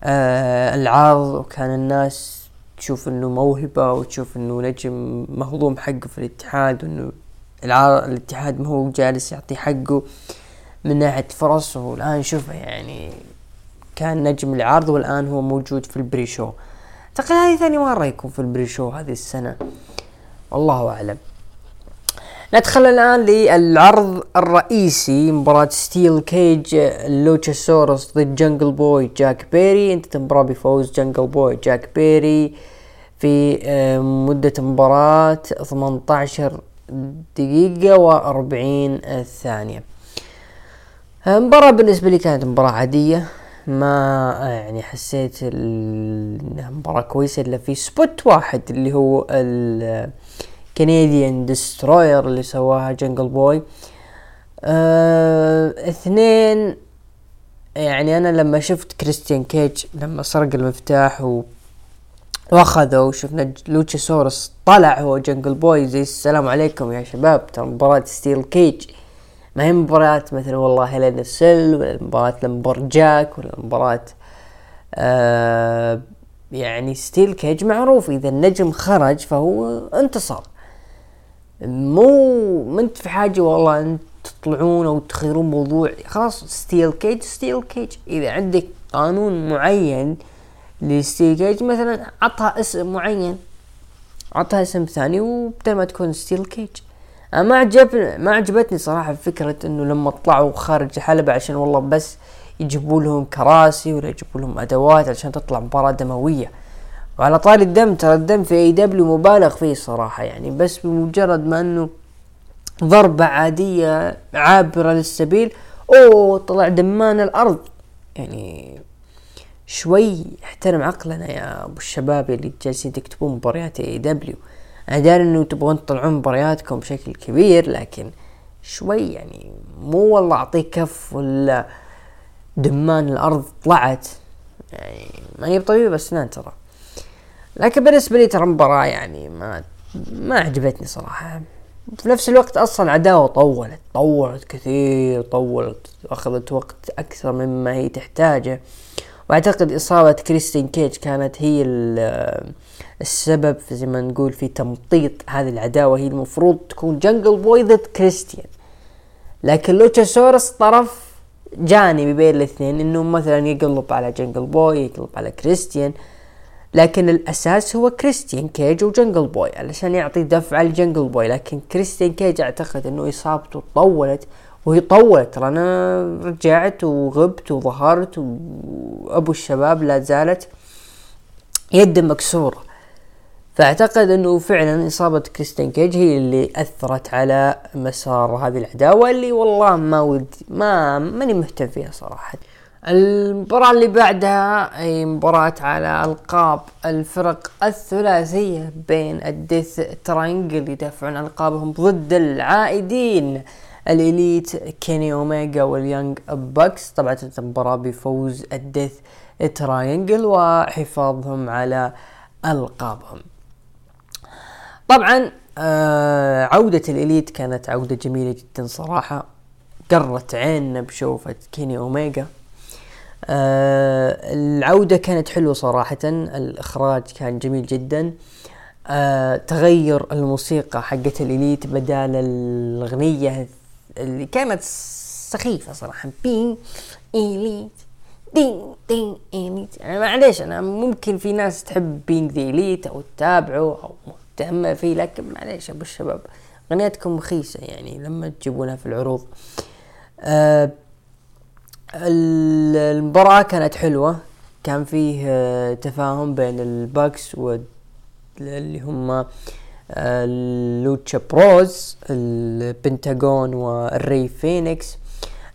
آه العرض وكان الناس تشوف إنه موهبة وتشوف إنه نجم مهضوم حقه في الاتحاد وإنه الاتحاد ما هو جالس يعطي حقه من ناحية فرص. والآن شوفه يعني كان نجم العرض والآن هو موجود في ال pre-show. أعتقد هذه ثاني مرة يكون في ال pre-show هذه السنة. والله أعلم. ندخل الآن للعرض الرئيسي مباراة steel cage لوتشاسورس ضد جنجل بوي جاك بيري انتهت المباراة بفوز جنجل بوي جاك بيري في آه، مدة مباراة 18 دقيقة و40 ثانية. المباراة بالنسبة لي كانت مباراة عادية. ما يعني حسيت انها مباراة كويسة إلا في spot واحد اللي هو ال Canadian Destroyer اللي سواها جنجل بوي آه اثنين يعني أنا لما شفت كريستيان كيج لما سرق المفتاح و وأخذه وشفنا Luchasaurus طلع هو Jungle Boy زي السلام عليكم يا شباب ترى مباراة steel cage ما هي مباريات مثلا والله Hell in a Cell ولا مباراة lumberjack ولا مباراة آه يعني steel cage معروف. إذا النجم خرج فهو انتصر مو ما انت في حاجة والله انت تطلعون أو تخيرون موضوع خلاص steel cage steel cage إذا عندك قانون معين ل steel cage مثلا عطها اسم معين عطها اسم ثاني وبدل ما تكون steel cage ما عجب ما عجبتني صراحة فكرة إنه لما طلعوا خارج الحلبة عشان والله بس يجيبوا لهم كراسي ولا يجيبوا لهم أدوات عشان تطلع مباراة دموية. وعلى طاري الدم ترى الدم في AEW مبالغ فيه صراحة يعني بس بمجرد ما إنه ضربة عادية عابرة للسبيل أوه طلع دمان الأرض. يعني شوي احترم عقلنا يا أبو الشباب اللي جالسين تكتبون مباريات اي دبليو أنا داري إنه تبغون تطلعون مبارياتكم بشكل كبير لكن شوي يعني مو والله اعطيك كف ولا دمان الأرض طلعت. يعني ما هي بطبيب اسنان ترى. لكن بالنسبة لي ترى مباراة يعني ما ما عجبتني صراحة. في نفس الوقت أصلا عداوة طولت طولت كثير طولت أخذت وقت أكثر مما هي تحتاجه. وأعتقد إصابة Christian Cage كانت هي السبب في زي ما نقول في تمطيط هذه العداوة. هي المفروض تكون Jungle Boy ضد كريستيان. لكن Luchasaurus طرف جانبي بين الاثنين إنه مثلا يقلب على Jungle Boy يقلب على كريستيان. لكن الأساس هو Christian Cage و Jungle Boy علشان يعطي دفعة ل Jungle Boy لكن Christian Cage أعتقد إنه إصابته طولت وهي طولت ترى. أنا رجعت وغبت وظهرت وأبو الشباب لا زالت يد مكسورة. فأعتقد إنه فعلا إصابة Christian Cage هي اللي أثرت على مسار هذه العداوة اللي والله ما ودي ما ماني مهتم فيها صراحة. المباراة اللي بعدها أي مباراة على ألقاب الفرق الثلاثية بين ال Death Triangle يدافعون عن ألقابهم ضد العائدين ال Elite Kenny Omega وال Young Bucks. طبعا المباراة بفوز ال Death Triangle وحفاظهم على ألقابهم. طبعا آه عودة ال Elite كانت عودة جميلة جدا صراحة. قرت عيننا بشوفة Kenny Omega آه العودة كانت حلوة صراحة الإخراج كان جميل جدا. آه تغير الموسيقى حقت ال Elite بدال الأغنية اللي كانت سخيفة صراحة. Being The Elite يعني معليش أنا ممكن في ناس تحب Being The Elite أو تتابعه أو مهتمة فيه لكن معليش أبو الشباب أغنيتكم رخيصة يعني لما تجيبونها في العروض. آه المباراة كانت حلوة. كان فيه آه تفاهم بين ال Bucks واللي هم آه، Bros ال Pentagon وال Rey Fenix.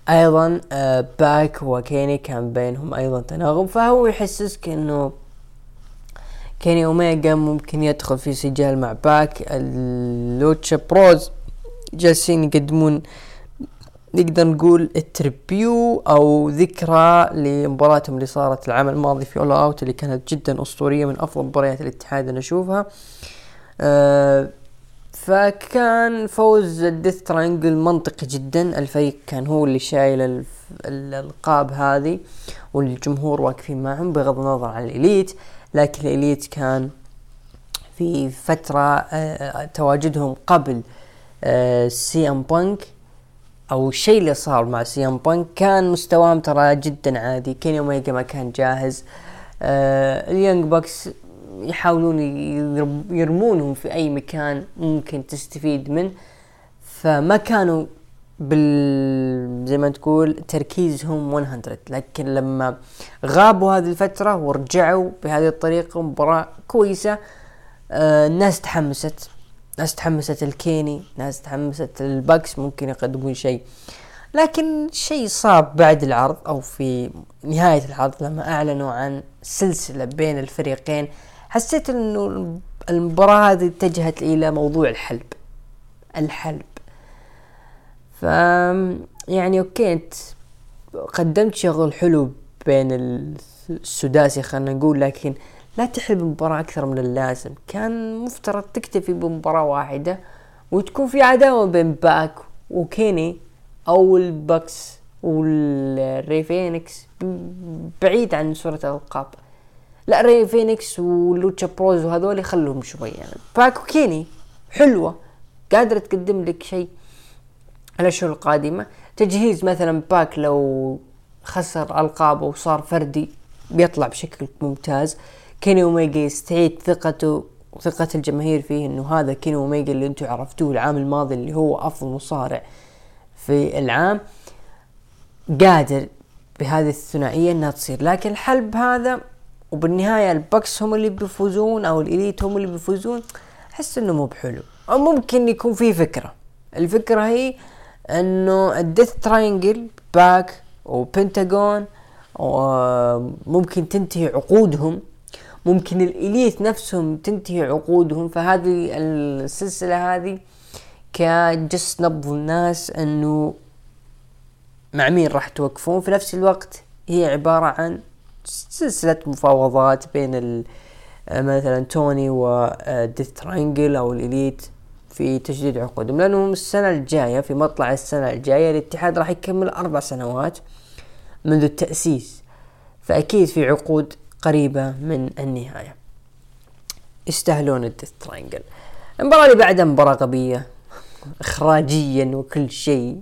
أيضا آه، PAC و Kenny كان بينهم أيضا تناغم. فهو يحسسك انه Kenny Omega ممكن يدخل في سجال مع PAC. ال Lucha Bros جالسين يقدمون نقدر نقول ال tribute أو ذكرى لمباراتهم اللي صارت العام الماضي في All Out اللي كانت جدا أسطورية من أفضل مباريات الاتحاد أنا اشوفها أه فكان فوز ال Death Triangle منطقي جدا. الفريق كان هو اللي شايل الألقاب هذه والجمهور واقفين معهم بغض النظر عن ال Elite. لكن ال Elite كان في فترة آه تواجدهم قبل آه CM Punk. أو الشيء اللي صار مع CM Punk كان مستواهم ترى جدا عادي. Kenny Omega ما كان جاهز. آه ال Young Bucks يحاولون يرمونهم في أي مكان ممكن تستفيد منه فما كانوا بال زي ما تقول تركيزهم 100 لكن لما غابوا هذه الفترة ورجعوا بهذه الطريقة مباراة كويسة. آه الناس تحمست. ناس تحمست ال Kenny ناس تحمست ال Bucks ممكن يقدمون شيء. لكن شيء صاب بعد العرض أو في نهاية العرض لما أعلنوا عن سلسلة بين الفريقين حسيت إنه المباراة هذه اتجهت إلى موضوع الحلب. الحلب. ف يعني okay أنت قدمت شغل حلو بين السداسي خلينا نقول لكن لا تحلب المباراة أكثر من اللازم. كان مفترض تكتفي بمباراة واحدة وتكون في عداوة بين PAC و Kenny أو ال Bucks وال Rey Fenix بعيد عن صورة الألقاب. لا Rey Fenix و Lucha Bros وهذول خلوهم شوي يعني PAC و Kenny حلوة قادرة تقدم لك شيء الاشهر القادمة. تجهيز مثلا PAC لو خسر ألقابه وصار فردي بيطلع بشكل ممتاز. Kenny Omega يستعيد ثقته وثقة الجماهير فيه إنه هذا Kenny Omega اللي أنتم عرفتوه العام الماضي اللي هو أفضل مصارع في العام قادر بهذه الثنائية إنها تصير. لكن الحلب هذا وبالنهاية ال Bucks هم اللي بيفوزون أو ال Elite هم اللي بيفوزون أحس إنه مو بحلو. أو ممكن يكون في فكرة. الفكرة هي إنه ال Death Triangle PAC و Pentagon وممكن تنتهي عقودهم ممكن الإليت نفسهم تنتهي عقودهم. فهذه السلسلة هذه كجس نبض الناس أنه مع مين راح توقفون. في نفس الوقت هي عبارة عن سلسلة مفاوضات بين مثلا توني وديث ترانجل أو الإليت في تجديد عقودهم. لأنهم السنة الجاية في مطلع السنة الجاية الاتحاد راح يكمل أربع سنوات منذ التأسيس. فأكيد في عقود قريبة من النهاية. يستاهلون ال Death Triangle المباراة اللي بعدها مباراة غبية اخراجيا وكل شيء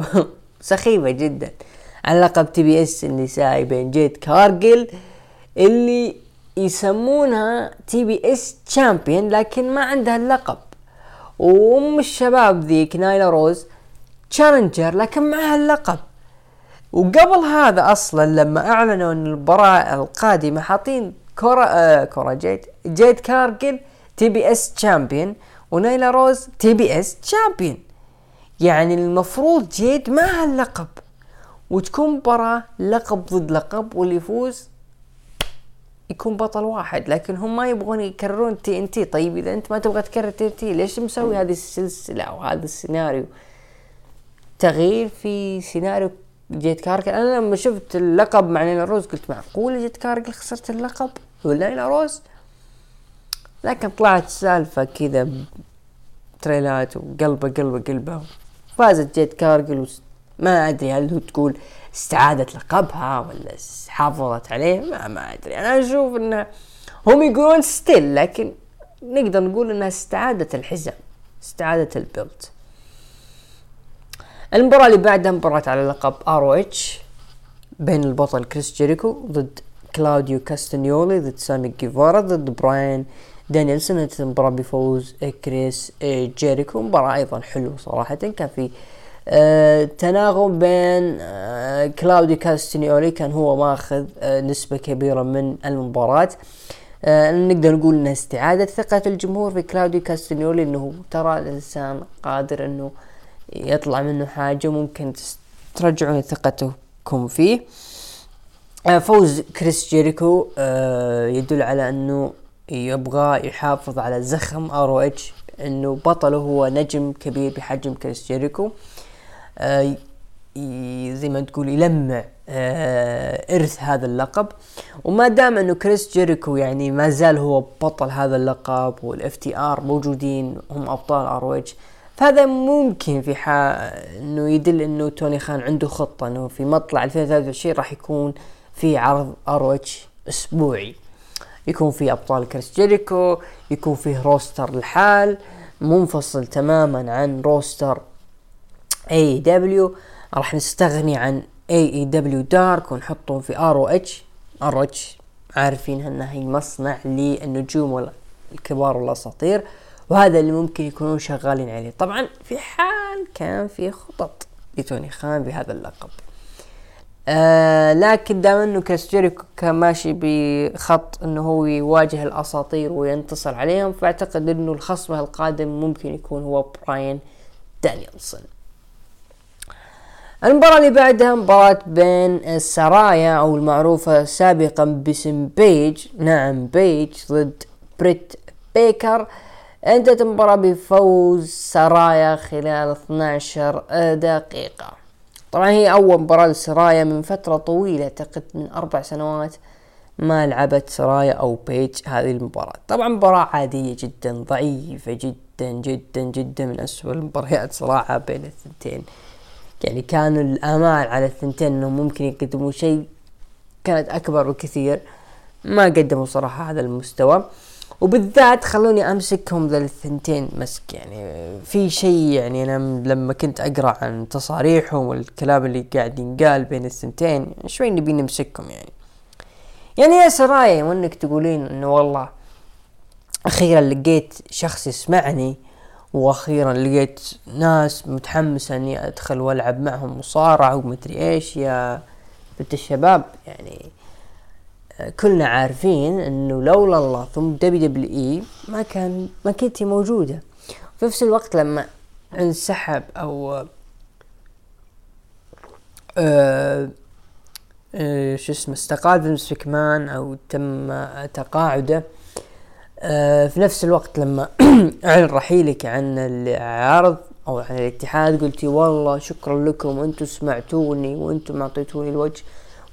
سخيفة جدا. على لقب TBS النسائي بين جيد كارجل اللي يسمونها TBS champion لكن ما عندها اللقب. وأم الشباب ذيك نايلا روز challenger لكن معها اللقب. وقبل هذا أصلا لما أعلنوا إن المباراة القادمة حاطين كورا آه كورا جيد جيد كارجل TBS champion ونايلا روز TBS champion يعني المفروض جيد معها اللقب وتكون مباراة لقب ضد لقب واللي يفوز يكون بطل واحد لكن هم ما يبغون يكررون TNT. طيب إذا أنت ما تبغى تكرر TNT ليش مسوي هذه السلسلة أو هذا السيناريو؟ تغيير في سيناريو جيد كارجل أنا لما شفت اللقب مع نايلا روز قلت معقول جيد كارجل خسرت اللقب؟ ولا روز؟ لكن طلعت سالفة كذا تريلات وقلبة قلبة قلبة. فازت جيت كارجل ما أدري هل هو تقول استعادت لقبها ولا حافظت عليه ما ما أدري. أنا أشوف انه هم يقولون still لكن نقدر نقول إنها استعادت الحزام استعادت ال belt. المباراة اللي بعدها مباراة على لقب ROH بين البطل كريس جيريكو ضد كلاوديو كاستنيولي ضد سامي جيفارا ضد براين دانيلسون. المباراة بفوز كريس جيريكو. مباراة أيضا حلوة صراحة. كان في آه تناغم بين آه كلاوديو كاستنيولي كان هو ماخذ آه نسبة كبيرة من المباراة. نقدر نقول إنها استعادة ثقة الجمهور في كلاوديو كاستنيولي إنه ترى الإنسان قادر إنه يطلع منه حاجة ممكن ترجعون ثقتكم فيه. آه فوز كريس جيريكو آه يدل على أنه يبغى يحافظ على زخم ROH أنه بطله هو نجم كبير بحجم كريس جيريكو. آه زي ما تقول يلمع إرث هذا اللقب. وما دام أنه كريس جيريكو يعني ما زال هو بطل هذا اللقب وال FTR موجودين هم أبطال ROH فهذا ممكن في حال إنه يدل إنه توني خان عنده خطة إنه في مطلع 2023 راح يكون في عرض ROH أسبوعي. يكون في أبطال كريس جيريكو يكون فيه roster الحال منفصل تماما عن roster AEW راح نستغني عن AEW Dark ونحطهم في ROH ROH عارفين انها هي مصنع للنجوم الكبار والأساطير. وهذا اللي ممكن يكونون شغالين عليه. طبعا في حال كان في خطط لتوني خان بهذا اللقب. آه لكن دام إنه كريس جيريكو كان ماشي بخط إنه هو يواجه الأساطير وينتصر عليهم فأعتقد إنه الخصم القادم ممكن يكون هو براين دانيلسون المباراة اللي بعدها مباراة بين السرايا أو المعروفة سابقا باسم بيج نعم بيج ضد بريت بيكر. انتهت المباراة بفوز سرايا خلال 12 دقيقة. طبعا هي أول مباراة لسرايا من فترة طويلة أعتقد من أربع سنوات ما لعبت سرايا أو بيج هذه المباراة. طبعا مباراة عادية جدا ضعيفة جدا جدا جدا من أسوأ المباريات صراحة بين الثنتين. يعني كان الامال على الثنتين إنهم ممكن يقدموا شيء كانت أكبر بكثير. ما قدموا صراحة هذا المستوى. وبالذات خلوني أمسكهم ذا الثنتين مسك يعني في شيء يعني أنا لما كنت أقرأ عن تصاريحهم والكلام اللي قاعد ينقال بين الثنتين شوي نبي نمسكهم يعني. يعني يا سرايا وإنك تقولين إنه والله أخيرا لقيت شخص يسمعني وأخيرا لقيت ناس متحمسه إني أدخل وألعب معهم مصارعة ومدري إيش يا بنت الشباب يعني كلنا عارفين إنه لولا الله ثم WWE ما كان ما كنتي موجودة. في نفس الوقت لما انسحب أو آه آه شو اسمه استقال فينس مكمان أو تم تقاعده آه في نفس الوقت لما أعلن رحيلك عن العرض أو عن الاتحاد قلتي والله شكرا لكم أنتم سمعتوني وأنتم أعطيتوني الوجه.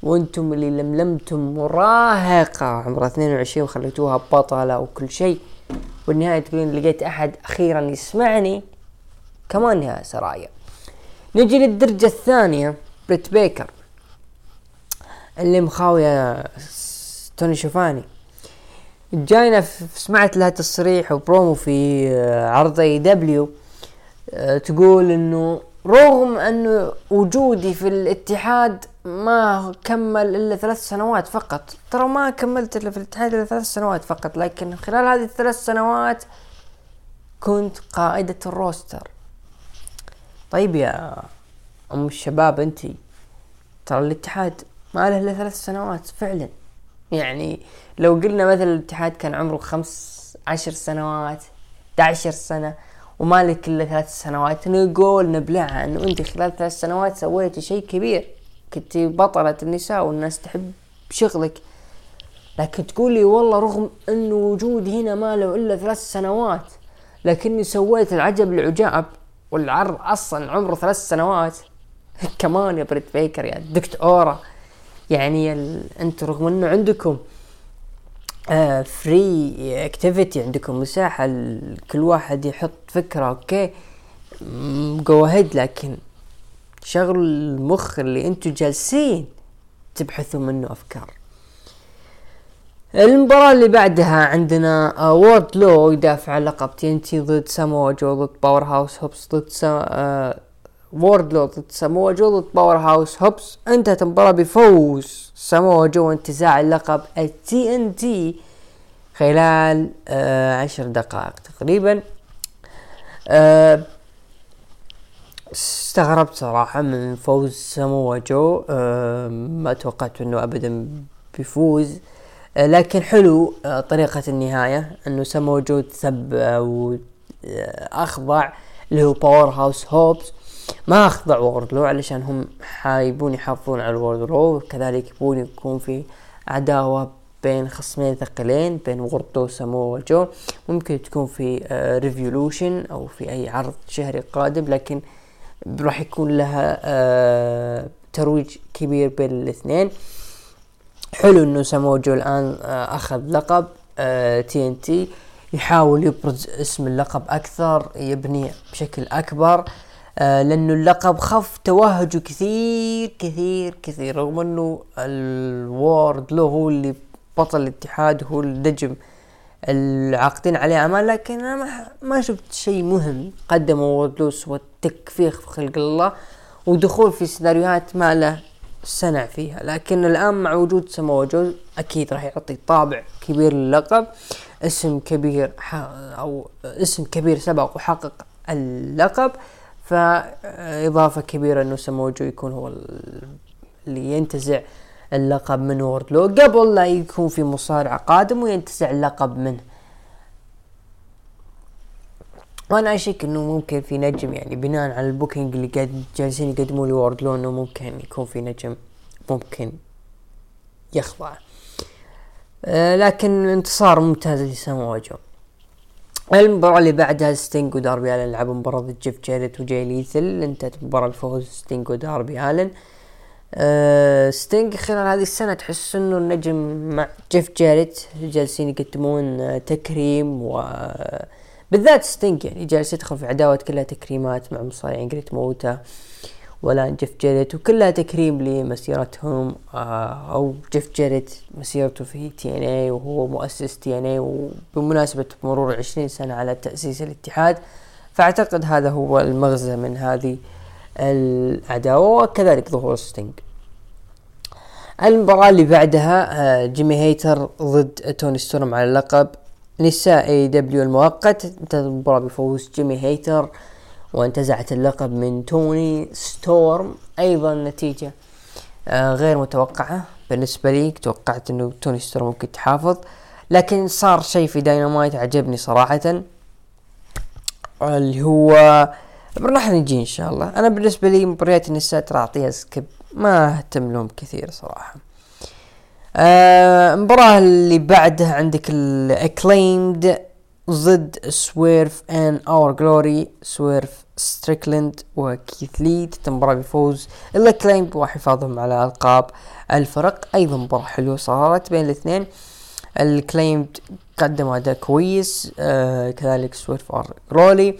وأنتم اللي لملمتم مراهقة. عمرها 22 وخليتوها بطلة وكل شيء. والنهاية تقولين لقيت أحد أخيرا يسمعني. كمان يا سرايا. نجي للدرجة الثانية بريت بيكر. اللي مخاوية توني شيفاني. جاينا سمعت لها تصريح وبرومو في عرض AEW تقول إنه رغم انه وجودي في الاتحاد ما كمل إلا ثلاث سنوات فقط. ترى ما كملت إلا في الاتحاد إلا ثلاث سنوات فقط لكن خلال هذه الثلاث سنوات كنت قائدة ال roster. طيب يا أم الشباب انتي ترى الاتحاد ما له إلا ثلاث سنوات فعلا. يعني لو قلنا مثلا الاتحاد كان عمره خمس عشر سنوات 11 سنة ومالك إلا ثلاث سنوات. نقول نبلعها انه انت خلال ثلاث سنوات سويتي شيء كبير. كنت بطلة النساء والناس تحب شغلك. لكن تقول لي والله رغم انه وجودي هنا ما له إلا ثلاث سنوات. لكني سويت العجب العجاب والعرض أصلا عمره ثلاث سنوات. كمان يا بريت بيكر يا دكتورة. يعني ال... انت رغم إنه عندكم free creativity عندكم مساحة كل واحد يحط فكرة okay؟ جو لكن شغل المخ اللي أنتم جالسين تبحثوا منه أفكار. المباراة اللي بعدها عندنا ووردلو يدافع عن لقب TNT ضد ساموا جو ضد باور هاوس هوبس ضد ووردلو ضد ساموا جو ضد باور هاوس هوبس انتهت المباراة بفوز ساموا جو وانتزاع اللقب ال TNT خلال آه عشر دقائق تقريبا. آه استغربت صراحة من فوز ساموا جو. آه ما توقعت إنه ابدا بيفوز. آه لكن حلو طريقة النهاية إنه ساموا جو تسب أو أخضع اللي هو باور هاوس هوبس ما أخضع ووردلو علشان هم حابين يحافظون على الوردلو وكذلك يبون يكون في عداوة بين خصمين ثقيلين بين ووردلو وسامو جو ممكن تكون في Revolution آه، أو في أي عرض شهري قادم لكن راح يكون لها آه، ترويج كبير بين الاثنين. حلو إنه سامو جو الآن آه، أخذ لقب TNT يحاول يبرز اسم اللقب أكثر يبني بشكل أكبر. آه لأنه اللقب خف توهجه كثير كثير كثير رغم إنه ووردلو هو اللي بطل الاتحاد هو النجم العاقدين عليه آمال لكن أنا ما, ما شفت شيء مهم قدمه ووردلو سوى التكفيخ في خلق الله ودخول في سيناريوهات ما له سنع فيها. لكن الآن مع وجود سمو جو أكيد راح يعطي طابع كبير للقب اسم كبير أو اسم كبير سبق وحقق اللقب. فإضافة كبيرة إنه سموجو يكون هو اللي ينتزع اللقب من ووردلو قبل لا يكون في مصارع قادم وينتزع اللقب منه. وأنا أشك إنه ممكن في نجم يعني بناء على ال booking اللي قاعد جالسين يقدموا لووردلو إنه ممكن يكون في نجم ممكن يخضع. آه لكن انتصار ممتاز لسامو جو المباراة اللي بعدها ستينج وداربي ألن لعبوا مباراة ضد جيف جيريت وجاي ليثال انتهت مباراة بفوز ستينج وداربي ألن. أه ستينج خلال هذه السنة تحس إنه النجم مع جيف جيريت جالسين يقدمون آه، تكريم و بالذات ستينج يعني جالس يدخل في عداوات كلها تكريمات مع مصارعين جريت موتا ولا جيف جيريت وكلها تكريم لمسيرتهم آه، أو جيف جيريت مسيرته في TNA وهو مؤسس TNA وبمناسبة مرور عشرين سنة على تأسيس الاتحاد فأعتقد هذا هو المغزى من هذه العداوة وكذلك ظهور ستينج المباراة اللي بعدها آه، جيمي هيتر ضد توني ستورم على اللقب نساء AEW المؤقت انتهت المباراة بفوز جيمي هيتر. آه وانتزعت اللقب من توني ستورم. أيضا نتيجة آه غير متوقعة بالنسبة لي. توقعت إنه توني ستورم ممكن تحافظ لكن صار شيء في داينامايت عجبني صراحة اللي هو راح نجي إن شاء الله. أنا بالنسبة لي مباريات النساء ترى أعطيها skip ما أهتم لهم كثير صراحة. آه المباراة اللي بعدها عندك ال Acclaimed ضد Swerve In Our Glory سويرف ستريكلند وكيث لي المباراة بفوز ال Acclaimed وحفاظهم على ألقاب الفرق أيضا مباراة حلوة صارت بين الاثنين. ال Acclaimed قدموا أداء كويس آه كذلك Swerve Glory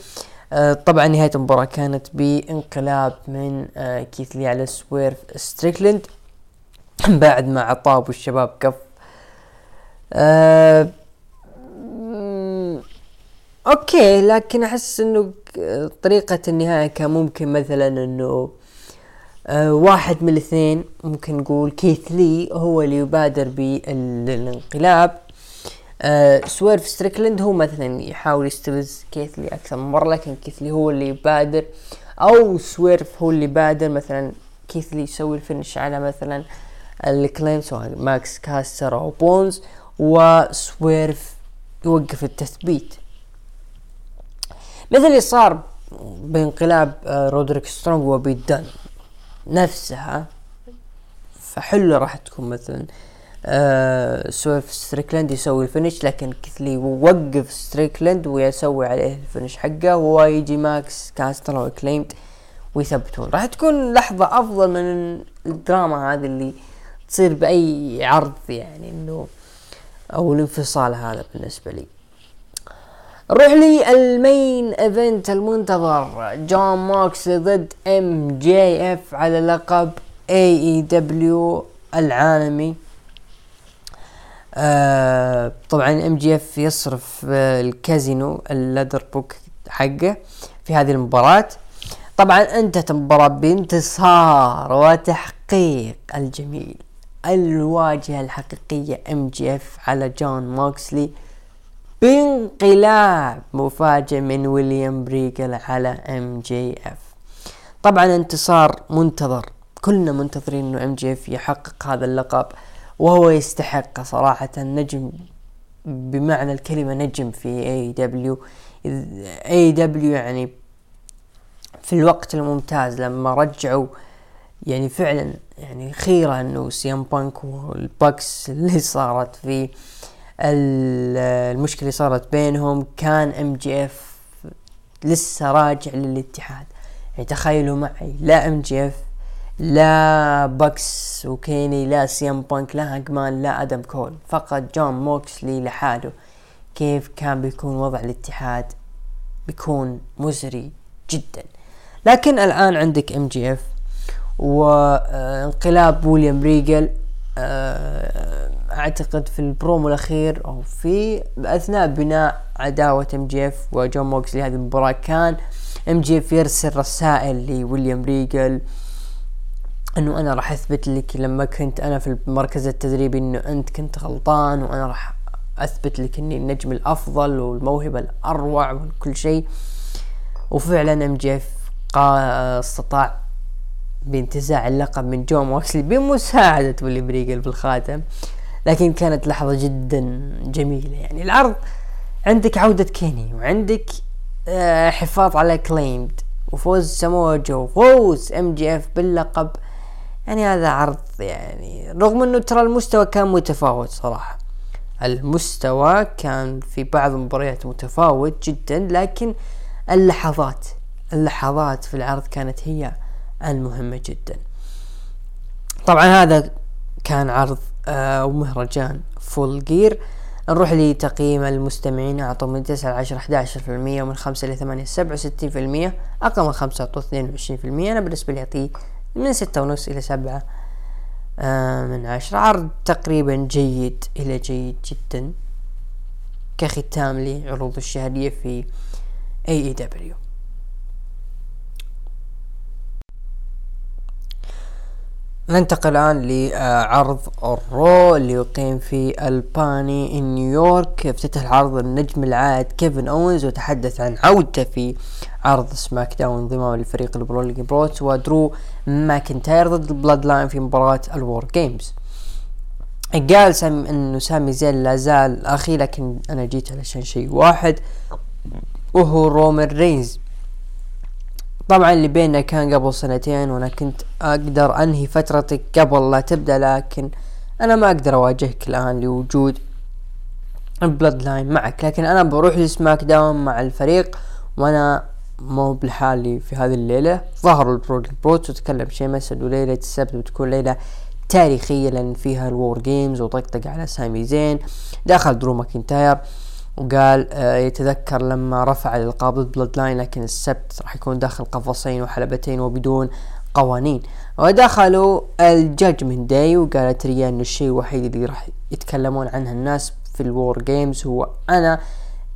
آه طبعا نهاية المباراة كانت بانقلاب من آه كيث لي على سويرف ستريكلند بعد ما عطى أبو الشباب كف آه أوكي لكن أحس إنه طريقة النهاية كان ممكن مثلا إنه آه واحد من الاثنين ممكن نقول كيث لي هو اللي يبادر بالانقلاب. آه سويرف ستريكلند هو مثلا يحاول يستفز كيث لي أكثر من مرة لكن كيث لي هو اللي يبادر. أو سويرف هو اللي يبادر مثلا كيث لي يسوي ال finish على مثلا ال Acclaimed سواء ماكس كاستر أو بوينز وسويرف يوقف التثبيت. مثل اللي صار بانقلاب آه، رودريك سترونج وبيت دان نفسها فحلو راح تكون مثلا آه سويرف ستريكلاند يسوي ال finish لكن كيث لي يوقف ستريكلاند ويسوي عليه ال finish حقه ويجي ماكس كاستر و Acclaimed ويثبتون. راح تكون لحظة أفضل من الدراما هذه اللي تصير بأي عرض يعني إنه أو الانفصال هذا بالنسبة لي. نروح لي ال main event المنتظر. جون موكس ضد MJF على لقب AEW العالمي. آه طبعا MJF يصرف آه ال casino ladder poker حقه في هذه المباراة. طبعا انتهت المباراة بانتصار وتحقيق الجميل الواجهة الحقيقية MJF على جون موكسلي بانقلاب مفاجئ من ويليام ريجل على MJF طبعا انتصار منتظر. كلنا منتظرين إنه MJF يحقق هذا اللقب وهو يستحق صراحة نجم بمعنى الكلمة نجم في اي دبليو اي دبليو يعني في الوقت الممتاز لما رجعوا يعني فعلا يعني خيرة إنه سي ام بانك وال Bucks اللي صارت في المشكلة اللي صارت بينهم كان MJF لسه راجع للاتحاد. يعني تخيلوا معي لا MJF لا Bucks وكيني لا سي ام بانك لا هانجمان لا آدم كول. فقط جون موكسلي لحاله كيف كان بيكون وضع الاتحاد بيكون مزري جدا. لكن الآن عندك MJF وانقلاب ويليام ريجل. آه، أعتقد في البرومو الأخير أو في أثناء بناء عداوة MJF وجون موكسلي هذه المباراة كان MJF يرسل رسائل لويليام ريجل إنه أنا راح أثبت لك لما كنت أنا في المركز التدريبي إنه أنت كنت غلطان وأنا راح أثبت لك إني النجم الأفضل والموهبة الأروع وكل شيء. وفعلا MJF استطاع بانتزاع اللقب من جون موكسلي بمساعدة ويليام ريجال بالخاتم لكن كانت لحظة جدا جميلة. يعني العرض عندك عودة كيني وعندك آه حفاظ على أكليمد وفوز ساموا جو وفوز MJF باللقب. يعني هذا عرض يعني رغم إنه ترى المستوى كان متفاوت صراحة. المستوى كان في بعض المباريات متفاوت جدا لكن اللحظات اللحظات في العرض كانت هي المهمة جدا. طبعا هذا كان عرض أو مهرجان فول جير نروح لتقييم المستمعين. أعطوا من تسعة لعشرة احداشر في المية ومن خمسة لثمانية سبعة وستين في المية. أقل من خمسة أعطوا اثنين وعشرين في المية. أنا بالنسبة لي أعطيه من ستة ونص إلى سبعة آه من عشرة. عرض تقريبا جيد إلى جيد جدا كختام لعروض الشهرية في AEW ننتقل الآن لعرض ال Raw اللي يقيم في الباني ان نيويورك افتتح العرض النجم العائد كيفن اونز وتحدث عن عودته في عرض SmackDown انضمام لفريق ال Brawling Brutes ودرو ماكنتاير ضد ال Bloodline في مباراة ال WarGames. قال سامي إنه سامي زين لا زال أخي لكن أنا جيت علشان شيء واحد وهو رومان رينز. طبعا اللي بيننا كان قبل سنتين وأنا كنت أقدر أنهي فترتك قبل لا تبدأ لكن أنا ما أقدر أواجهك الآن لوجود ال Bloodline معك. لكن أنا بروح ل SmackDown مع الفريق وأنا مو بلحالي في هذه الليلة. ظهروا ال Brawling Brutes وتكلم شيمس وليلة السبت بتكون ليلة تاريخية لأن فيها ال WarGames وطقطق على سامي زين. دخل درو ماكنتاير وقال آه يتذكر لما رفع الالقاب ضد Bloodline لكن السبت راح يكون داخل قفصين وحلبتين وبدون قوانين. ودخلوا ال Judgment Day وقالت ريا إنه الشيء الوحيد اللي راح يتكلمون عنه الناس في ال WarGames هو أنا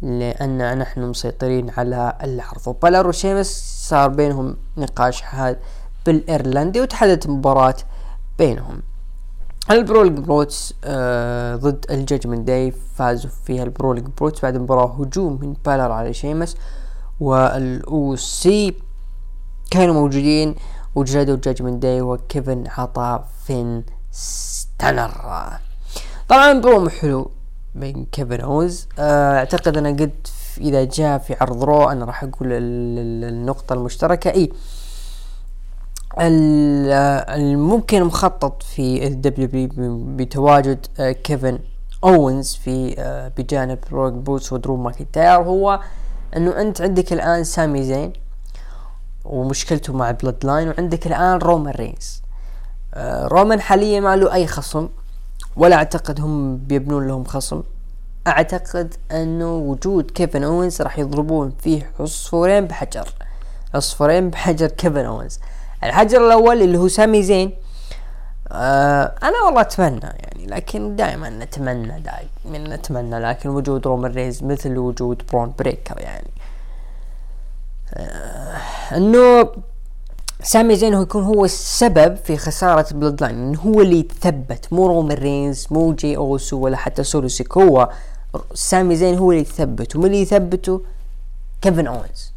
لأن نحن مسيطرين على العرض. وبالر وشيمس صار بينهم نقاش حاد بالإيرلندي وتحدث مباراة بينهم. ال Brawling Brutes آه ضد ال Judgment Day فازوا فيها ال Brawling Brutes بعد مباراة هجوم من بالر على شيمس وال OC كانوا موجودين وجلدوا ال Judgment Day وكيفن عطى فين stunner. طبعا بروم حلو من كيفن أوينز. آه أعتقد أنا قد إذا جاء في عرض Raw أنا راح أقول النقطة المشتركة. إي الممكن مخطط في ال WWE بتواجد آه، كيفن أوينز في آه، بجانب Brawling Brutes ودرو ماكنتاير. هو إنه أنت عندك الآن سامي زين ومشكلته مع Bloodline وعندك الآن رومان رينز. آه، رومان حاليا ما له أي خصم ولا أعتقد هم بيبنون لهم خصم. أعتقد إنه وجود كيفن أوينز راح يضربون فيه عصفورين بحجر. عصفورين بحجر كيفن أوينز. الحجر الأول اللي هو سامي زين. آه أنا والله أتمنى يعني لكن دائما نتمنى دائما نتمنى لكن وجود رومان رينز مثل وجود برون بريكر يعني. آه إنه سامي زين هو يكون هو السبب في خسارة Bloodline هو اللي يتثبت مو رومان رينز مو جي أوسو ولا حتى سولو سيكوا سامي زين هو اللي يثبت. ومن اللي يثبته؟ كيفن اونز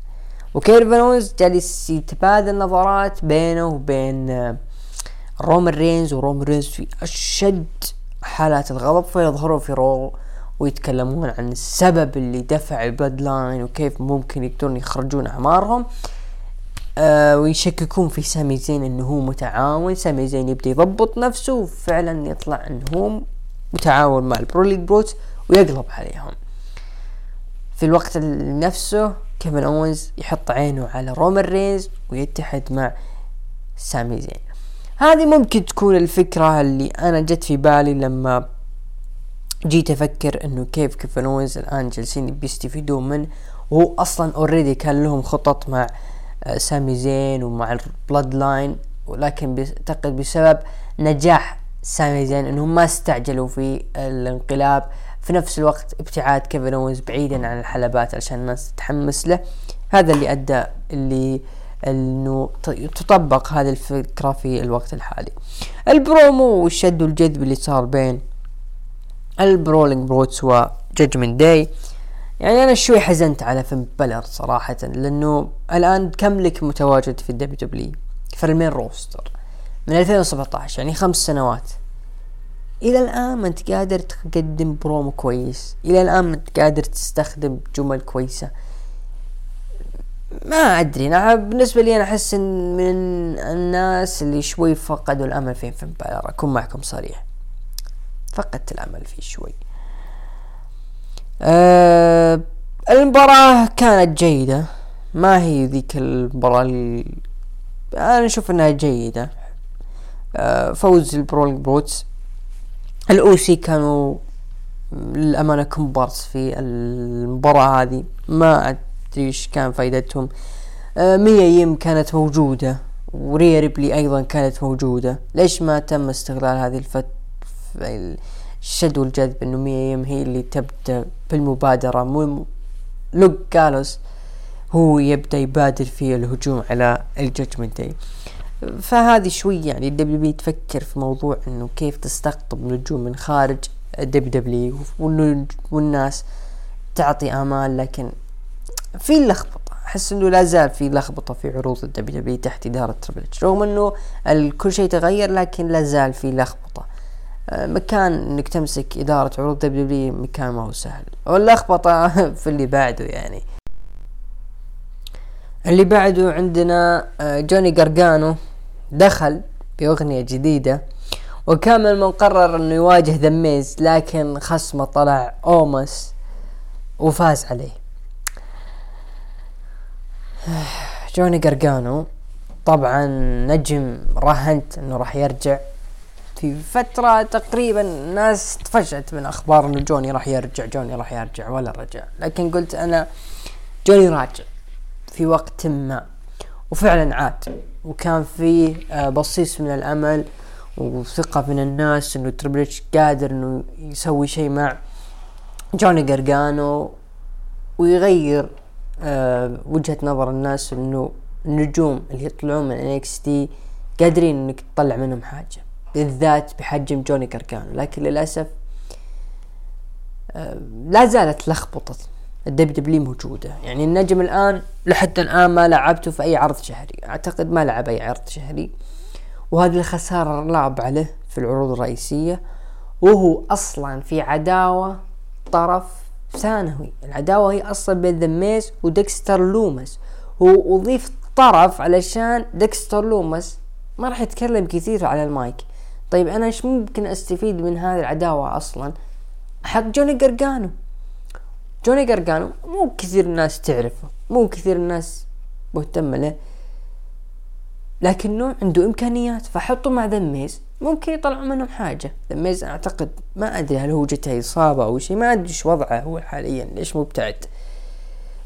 وكيفن اونز جالس يتبادل نظرات بينه وبين آه، رومان رينز ورومان رينز في أشد حالات الغضب فيظهروا في Raw ويتكلمون عن السبب اللي دفع ال Bloodline وكيف ممكن يقدرون يخرجون أعمارهم. آه ويشككون في سامي زين إنه هو متعاون. سامي زين يبدأ يضبط نفسه وفعلا يطلع انه هو متعاون مع ال Brawling Brutes ويقلب عليهم. في الوقت نفسه كيفن اونز يحط عينه على رومان رينز ويتحد مع سامي زين. هذه ممكن تكون الفكرة اللي أنا جت في بالي لما جيت أفكر إنه كيف كيفن اونز الآن جالسين بيستفيدون منه وهو أصلا already كان لهم خطط مع آه، سامي زين ومع ال Bloodline ولكن اعتقد بسبب نجاح سامي زين إنهم ما استعجلوا في الانقلاب في نفس الوقت ابتعاد كيفن اونز بعيدا عن الحلبات عشان الناس تتحمس له. هذا اللي أدى اللي إنه تطبق هذه الفكرة في الوقت الحالي. البرومو والشد والجذب اللي صار بين ال Brawling Brutes و Judgment Day يعني أنا شوي حزنت على فين بالر صراحة لأنه الآن كم لك متواجد في ال WWE في ال main roster. من 2017 يعني خمس سنوات. إلى الآن ما أنت قادر تقدم برومو كويس. إلى الآن ما أنت قادر تستخدم جمل كويسة. ما أدري أنا بالنسبة لي أنا أحس إن من الناس اللي شوي فقدوا الأمل في فين بالر أكون معكم صريح. فقدت الأمل فيه شوي. أه المباراة كانت جيدة. ما هي ذيك المباراة اللي أنا أشوف إنها جيدة. أه فوز ال Brawling Brutes ال OC كانوا للأمانة كومبارس في المباراة هذه. ما أدري إيش كان فايدتهم. أه ميا يم كانت موجودة وريا ريبلي أيضا كانت موجودة. ليش ما تم استغلال هذه الفت الشد والجذب إنه ميا يم هي اللي تبدأ بالمبادرة؟ مو لوك غالوز هو يبدأ يبادر في الهجوم على ال Judgment Day فهذه شوي يعني ال WWE تفكر في موضوع إنه كيف تستقطب نجوم من خارج ال WWE والناس تعطي آمال. لكن في لخبطة. أحس إنه لا زال في لخبطة في عروض ال WWE تحت إدارة Triple H رغم إنه كل شيء تغير لكن لا زال في لخبطة. آه، مكان إنك تمسك إدارة عروض WWE مكان ما هو سهل. واللخبطة في اللي بعده يعني. اللي بعده عندنا آه، جوني قرقانو دخل بأغنية جديدة وكان من المقرر إنه يواجه ذا ميز لكن خصمه طلع أوموس وفاز عليه. جوني قرقانو طبعا نجم راهنت إنه راح يرجع. في فترة تقريبا الناس تفشت من أخبار إنه جوني راح يرجع جوني راح يرجع ولا رجع. لكن قلت أنا جوني راجع في وقت ما وفعلا عاد. وكان فيه آه، بصيص من الأمل وثقة من الناس إنه تربليتش قادر إنه يسوي شيء مع جوني قرقانو ويغير أه وجهة نظر الناس إنه النجوم اللي يطلعون من NXT قادرين إنك تطلع منهم حاجة بالذات بحجم جوني قرقانو لكن للأسف آه، لا زالت لخبطة. ال WWE موجودة. يعني النجم الآن لحد الآن ما لعبته في أي عرض شهري. أعتقد ما لعب أي عرض شهري. وهذه الخسارة لعب عليه في العروض الرئيسية. وهو أصلا في عداوة طرف ثانوي. العداوة هي أصلا بين ذا ميز وديكستر لومس. هو أضيف طرف علشان ديكستر لومس. ما راح يتكلم كثير على المايك. طيب أنا إيش ممكن أستفيد من هذه العداوة أصلا؟ حق جوني قرقانو جوني قرقانو مو كثير الناس تعرفه مو كثير الناس مهتمة له. لكنه عنده إمكانيات فحطه مع ذميز ممكن يطلعوا منهم حاجة. ذميز أعتقد ما أدري هل هو جته إصابة أو شيء ما أدري إيش وضعه هو حاليا ليش مبتعد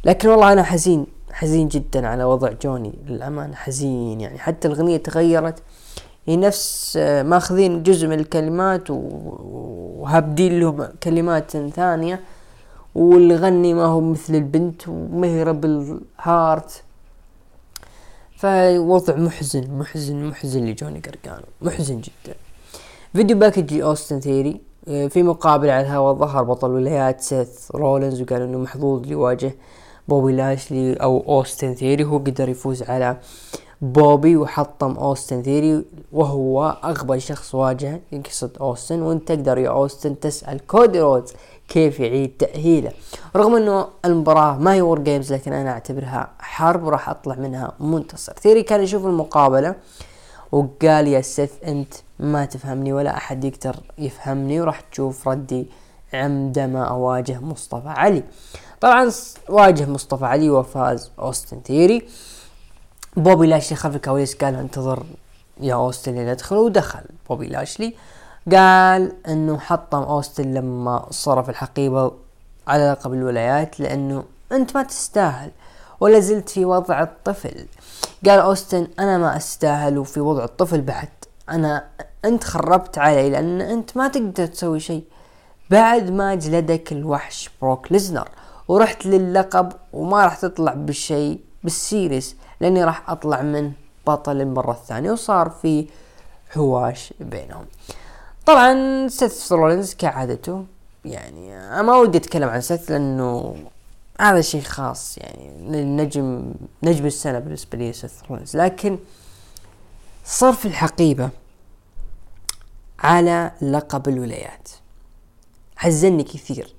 لكن والله أنا حزين حزين جدا على وضع جوني. للأمانة حزين يعني. حتى الأغنية تغيرت. هي نفس ماخذين جزء من الكلمات وهابدين لهم كلمات ثانية. واللي غني ما هو مثل البنت ومهرب الهارت. فوضع محزن محزن محزن لجوني قرقانو. محزن جدا. video package ل اوستن ثيري آه، في مقابل على الهواء ظهر بطل ولايات سيث رولينز وقال إنه محظوظ ليواجه بوبي لاشلي أو أوستن ثيري. هو قدر يفوز على بوبي وحطم أوستن ثيري وهو أغبى شخص واجه يقصد أوستن. وأنت تقدر يا أوستن تسأل كودي رودز كيف يعيد تأهيله. رغم إنه المباراة ما هي War Games لكن أنا أعتبرها حرب وراح أطلع منها منتصر. ثيري كان يشوف المقابلة وقال يا سيث أنت ما تفهمني ولا أحد يقدر يفهمني. وراح تشوف ردي عندما أواجه مصطفى علي. طبعا واجه مصطفى علي وفاز أوستن ثيري بوبي لاشلي خلف الكواليس قال انتظر يا أوستن ادخل ودخل بوبي لاشلي قال إنه حطم أوستن لما صرف الحقيبة على لقب الولايات لأنه أنت ما تستاهل ولا زلت في وضع الطفل. قال أوستن أنا ما أستاهل وفي وضع الطفل بعد. أنا أنت خربت علي لأن أنت ما تقدر تسوي شيء. بعد ما جلدك الوحش بروك ليزنر ورحت للقب وما راح تطلع بالشيء بال Series لأني راح أطلع من بطل المرة الثانية وصار في هواش بينهم. طبعا سيث رولينز كعادته يعني ما ودي أتكلم عن سيث لأنه هذا شيء خاص يعني نجم نجم السنة بالنسبة لي سيث رولينز لكن صرف الحقيبة على لقب الولايات. حزني كثير.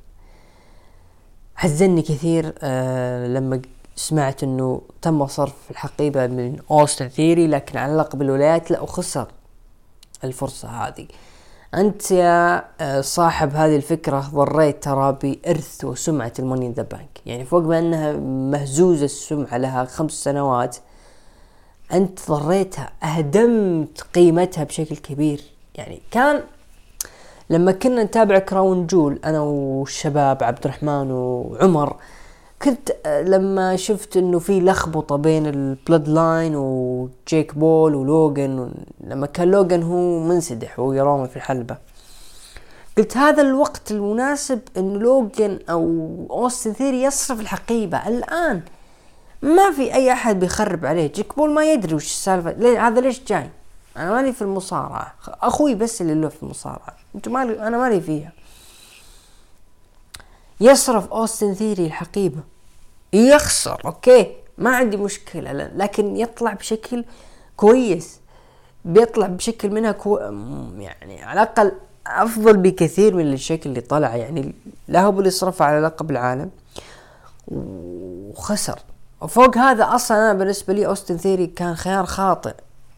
حزني كثير آه لما سمعت إنه تم صرف الحقيبة من أوستن ثيري لكن على لقب الولايات لا وخسر الفرصة هذه. أنت يا آه، صاحب هذه الفكرة ضريت ترى بإرث وسمعة ال Money in the Bank. يعني فوق ما إنها مهزوزة السمعة لها خمس سنوات أنت ضريتها أهدمت قيمتها بشكل كبير. يعني كان لما كنا نتابع Crown Jewel أنا والشباب عبد الرحمن وعمر كنت لما شفت إنه في لخبطة بين ال Bloodline وجيك بول ولوجن لما كان لوجن هو منسدح وهو في الحلبة. قلت هذا الوقت المناسب إن لوجن أو اوستن ثيري يصرف الحقيبة. الآن ما في أي أحد بيخرب عليه. جيك بول ما يدري وش السالفة. ليه؟ هذا ليش جاي؟ أنا مالي في المصارعة. أخوي بس اللي له في المصارعة. أنتم مالي أنا مالي فيها. يصرف أوستن ثيري الحقيبة. يخسر okay ما عندي مشكلة لكن يطلع بشكل كويس. بيطلع بشكل منها كو يعني على الأقل أفضل بكثير من الشكل اللي طلع يعني لا هو اللي صرف على لقب العالم. وخسر. وفوق هذا أصلا أنا بالنسبة لي أوستن ثيري كان خيار خاطئ.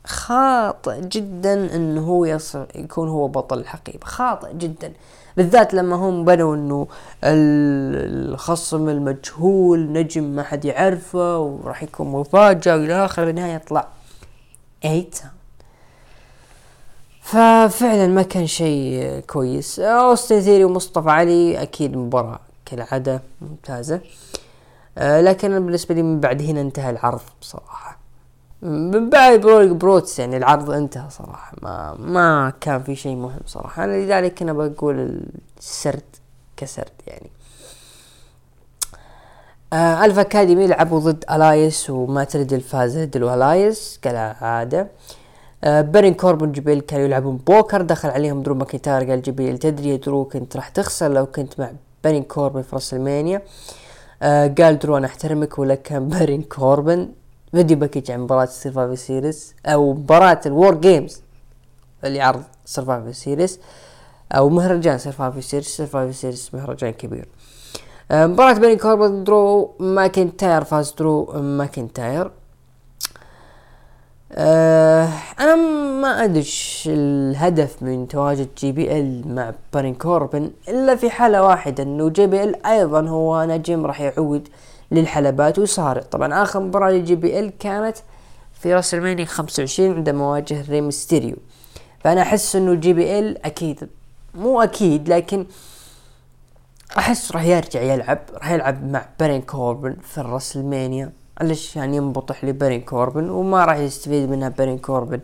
خاطئ جدا إنه هو يصل يكون هو بطل الحقيبة خاطئ جدا. بالذات لما هم بنوا إنه الخصم المجهول نجم ما حد يعرفه وراح يكون مفاجأة وإلى آخره النهاية يطلع ايت ففعلا ما كان شيء كويس. أوستن ثيري ومصطفى علي أكيد مباراة كالعادة ممتازة. آه، لكن بالنسبة لي من بعد هنا انتهى العرض بصراحة. من بعد بروتس يعني العرض انتهى صراحة. ما ما كان في شيء مهم صراحة. أنا لذلك أنا بقول السرد كسرد يعني. آه الفا أكاديمي لعبوا ضد ألايس وما تريد الفاز ضد الألايس كالعادة. آه بارين كوربن JBL كانوا يلعبون بوكر. دخل عليهم درو ماكنتاير قال JBL تدري درو كنت راح تخسر لو كنت مع بارين كوربن في WrestleMania آه قال درو أنا أحترمك ولكن بارين كوربن. video package عن مباراة Survivor Series أو مباراة ال War Games اللي عرض Survivor Series أو مهرجان Survivor Series Survivor Series مهرجان كبير. آه، مباراة بين كوربن درو ماكنتاير فاز درو ماكنتاير. أه أنا ما أدري الهدف من تواجد JBL مع بارون كوربن إلا في حالة واحدة إنه JBL أيضا هو نجم راح يعود للحلبات ويصارع طبعا آخر مباراة لل JBL كانت في راسلمانيا 25 عندما واجه ري مستيريو فأنا أحس إنه JBL أكيد مو أكيد لكن أحس راح يرجع يلعب راح يلعب مع بارون كوربن في الرسلمانيا علشان ينبطح لبارون كوربن وما راح يستفيد منها بارون كوربن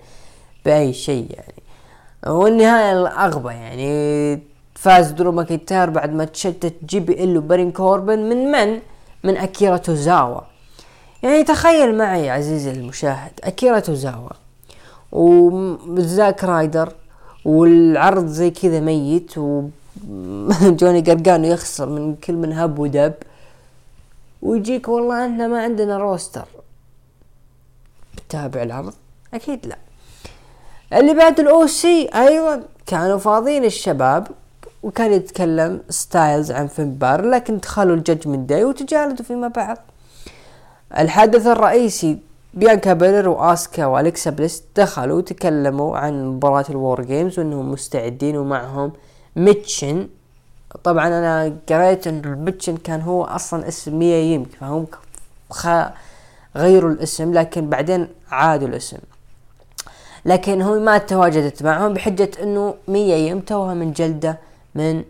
بأي شيء يعني. والنهاية الأغبى يعني فاز درو ماكنتاير بعد ما تشتت JBL وبارون كوربن من من؟ من اكيرا توزاوا يعني تخيل معي عزيزي المشاهد اكيرا توزاوا وزاك رايدر والعرض زي كذا ميت وجوني قارقانو يخسر من كل من هب ودب. ويجيك والله إحنا ما عندنا roster. بتابع العرض؟ أكيد لا. اللي بعد ال OC أيضا كانوا فاضيين الشباب. وكان يتكلم ستايلز عن فين بالور لكن دخلوا ال Judgment Day وتجالدوا فيما بعد. الحدث الرئيسي بيانكا بيلر وآسكا والكسا بليس دخلوا وتكلموا عن مباراة ال War Games وإنهم مستعدين ومعهم ميتشن. طبعا أنا قريت إن الميتشن كان هو أصلا اسم ميا يمك فهم غيروا الاسم لكن بعدين عادوا الاسم. لكن هو ما تواجدت معهم بحجة إنه ميا يم توها منجلدة من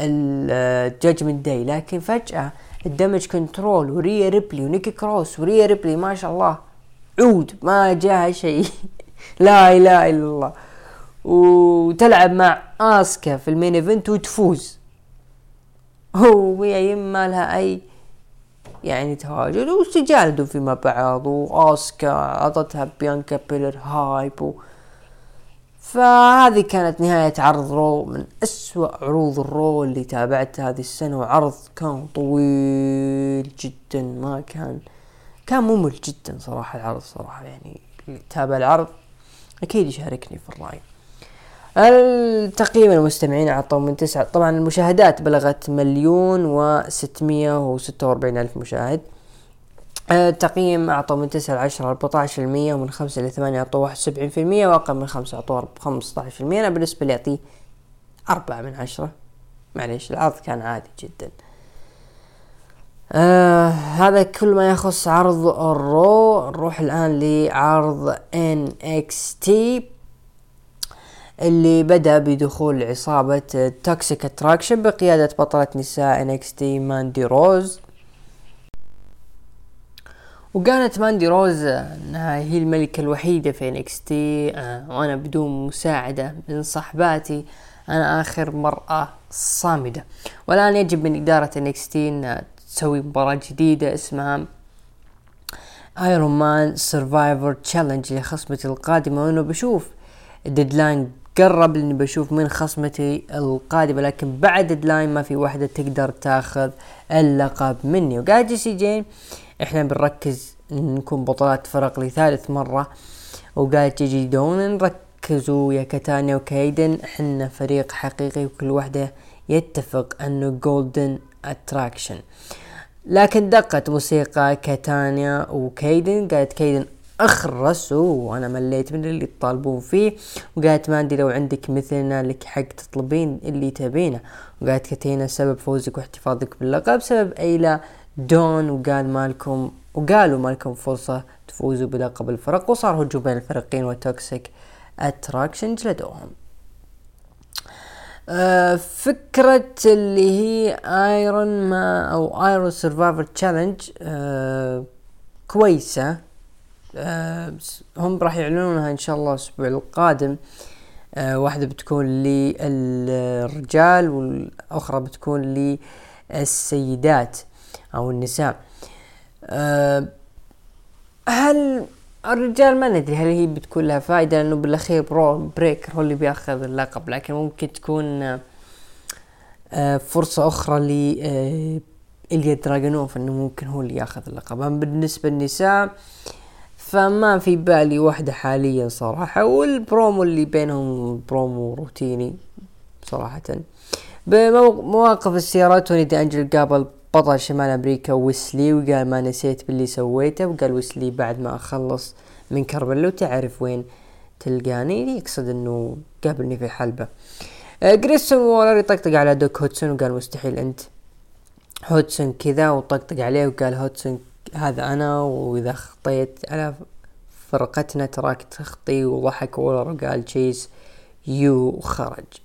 ال Judgment Day لكن فجأة ال Damage Control وريا ريبلي ونيكي كروس وريا ريبلي ما شاء الله. عود ما جاها شيء. لا إله إلا الله. وتلعب مع آسكا في ال main event وتفوز. يم ما لها أي يعني تواجد. وتجالدوا فيما بعض وآسكا أعطتها بيانكا بيلر هايب و فهذه كانت نهاية عرض رو من أسوأ عروض الرو اللي تابعتها هذه السنة وعرض كان طويل جدا ما كان كان ممل جدا صراحة العرض صراحة يعني اللي تابع العرض أكيد يشاركني في الرأي. التقييم المستمعين أعطوا من تسعة طبعا المشاهدات بلغت مليون وستمية وستة وأربعين ألف مشاهد. التقييم أعطوا من تسعة لعشرة أربعتاش في المية ومن خمسة لثمانية أعطوا واحد وسبعين في المية وأقل من خمسة أعطوا خمسة في المية. أنا بالنسبة لي أعطيه أربعة من عشرة. معليش العرض كان عادي جدا. آه هذا كل ما يخص عرض الرو. نروح الآن لعرض NXT اللي بدأ بدخول عصابة Toxic Attraction بقيادة بطلة نساء NXT ماندي روز. وقالت ماندي روز إنها هي الملكة الوحيدة في NXT آه وأنا بدون مساعدة من صحباتي أنا آخر مرأة صامدة. والآن يجب من إدارة NXT انها تسوي مباراة جديدة اسمها Iron Man Survivor Challenge لخصمتي القادمة وانه بشوف ال Deadline قرب اني بشوف من خصمتي القادمة لكن بعد Deadline ما في واحدة تقدر تاخذ اللقب مني. وقال جيسي جين إحنا بنركز نكون بطلات فرق لثالث مرة وقالت جيجي دولن ركزوا يا كاتانا وكايدن. إحنا فريق حقيقي وكل واحدة يتفق إنه Golden Attraction لكن دقت موسيقى كاتانا وكايدن قالت كايدن اخرسوا وأنا مليت من اللي تطالبون فيه. وقالت ماندي لو عندك مثلنا لك حق تطلبين اللي تبينه. وقالت كاتانا سبب فوزك واحتفاظك باللقب سبب ايلا دون وقال مالكم وقالوا مالكم فرصة تفوزوا بلقب الفرق وصار هجوم بين الفريقين و Toxic Attraction جلدوهم. آه فكرة اللي هي Iron Ma أو Iron Survivor Challenge كويسة. آه هم راح يعلنونها إن شاء الله الأسبوع القادم. آه واحدة بتكون للرجال والأخرى بتكون للسيدات. أو النساء. أه هل الرجال ما ندري هل هي بتكون لها فائدة لأنه بالأخير برون بريكر هو اللي بيأخذ اللقب لكن ممكن تكون أه فرصة أخرى ل أه إليا دراجونوف إنه ممكن هو اللي يأخذ اللقب. أما بالنسبة للنساء فما في بالي واحدة حاليا صراحة والبرومو اللي بينهم برومو روتيني صراحة. بمواقف السيارات توني دي أنجلو قابل بطل شمال أمريكا ويسلي وقال ما نسيت باللي سويته وقال ويسلي بعد ما أخلص من كارميلو تعرف وين تلقاني؟ يقصد إنه قابلني في الحلبة آه جريسون وولر يطقطق على دوك هدسون وقال مستحيل أنت هدسون كذا وطقطق عليه وقال هدسون هذا أنا وإذا خطيت على فرقتنا تراك تخطي وضحك وولر وقال Chase U وخرج آه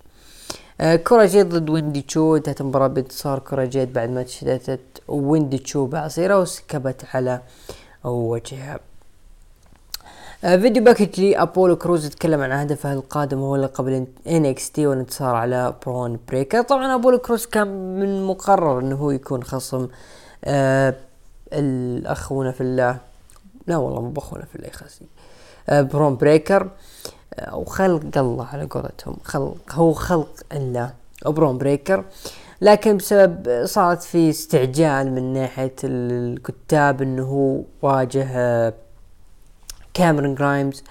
كورا جيد ضد ويندي تشو انتهت المباراة بانتصار كورا جيد بعد ما تشتتت ويندي تشو بعصيرة وسكبت على وجهها. آه video package لي ابولو كروز يتكلم عن هدفه القادم وهو لقب NXT والانتصار على برون بريكر. طبعا أبولو كروز كان من مقرر إنه هو يكون خصم آه الاخونا في الله. لا والله مو بأخونا في الاخاسي آه برون بريكر. وخلق الله على قولتهم. خلق هو خلق الله. برون بريكر. لكن بسبب صارت في استعجال من ناحية الكتاب إنه هو واجه آه، كاميرون جرايمز.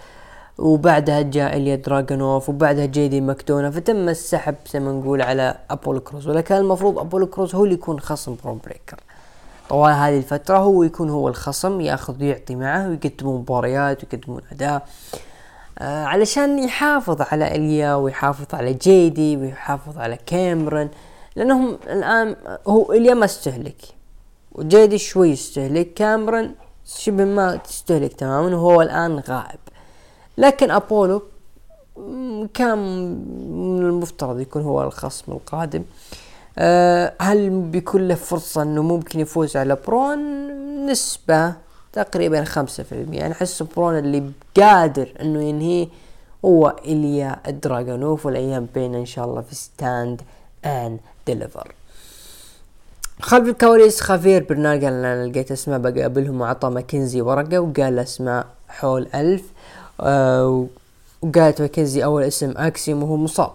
وبعدها جاء إليا دراجونوف وبعدها جيدي ماكدونا. فتم السحب زي ما نقول على أبولو كروز. ولكن المفروض أبولو كروز هو اللي يكون خصم برون بريكر. طوال هذه الفترة هو يكون هو الخصم ياخذ ويعطي معه ويقدمون مباريات ويقدمون أداء. آه علشان يحافظ على إليا ويحافظ على جيدي ويحافظ على كاميرون لأنهم الآن هو إليا ما استهلك وجيدي شوي استهلك كاميرون شبه ما تستهلك تماما وهو الآن غائب. لكن أبولو كان من المفترض يكون هو الخصم القادم. أه هل بيكون له فرصة إنه ممكن يفوز على برون؟ نسبة. تقريبا خمسة في المية. أنا أحس برون اللي قادر إنه ينهيه هو إليا الدراغونوف والأيام بين إن شاء الله في Stand and Deliver. خلف الكواليس خافير برنار قال أنا لقيت أسماء بقابلهم وعطى ماكنزي ورقة وقال أسماء حول ألف آه وقالت ماكنزي أول اسم اكسيوم وهو مصاب.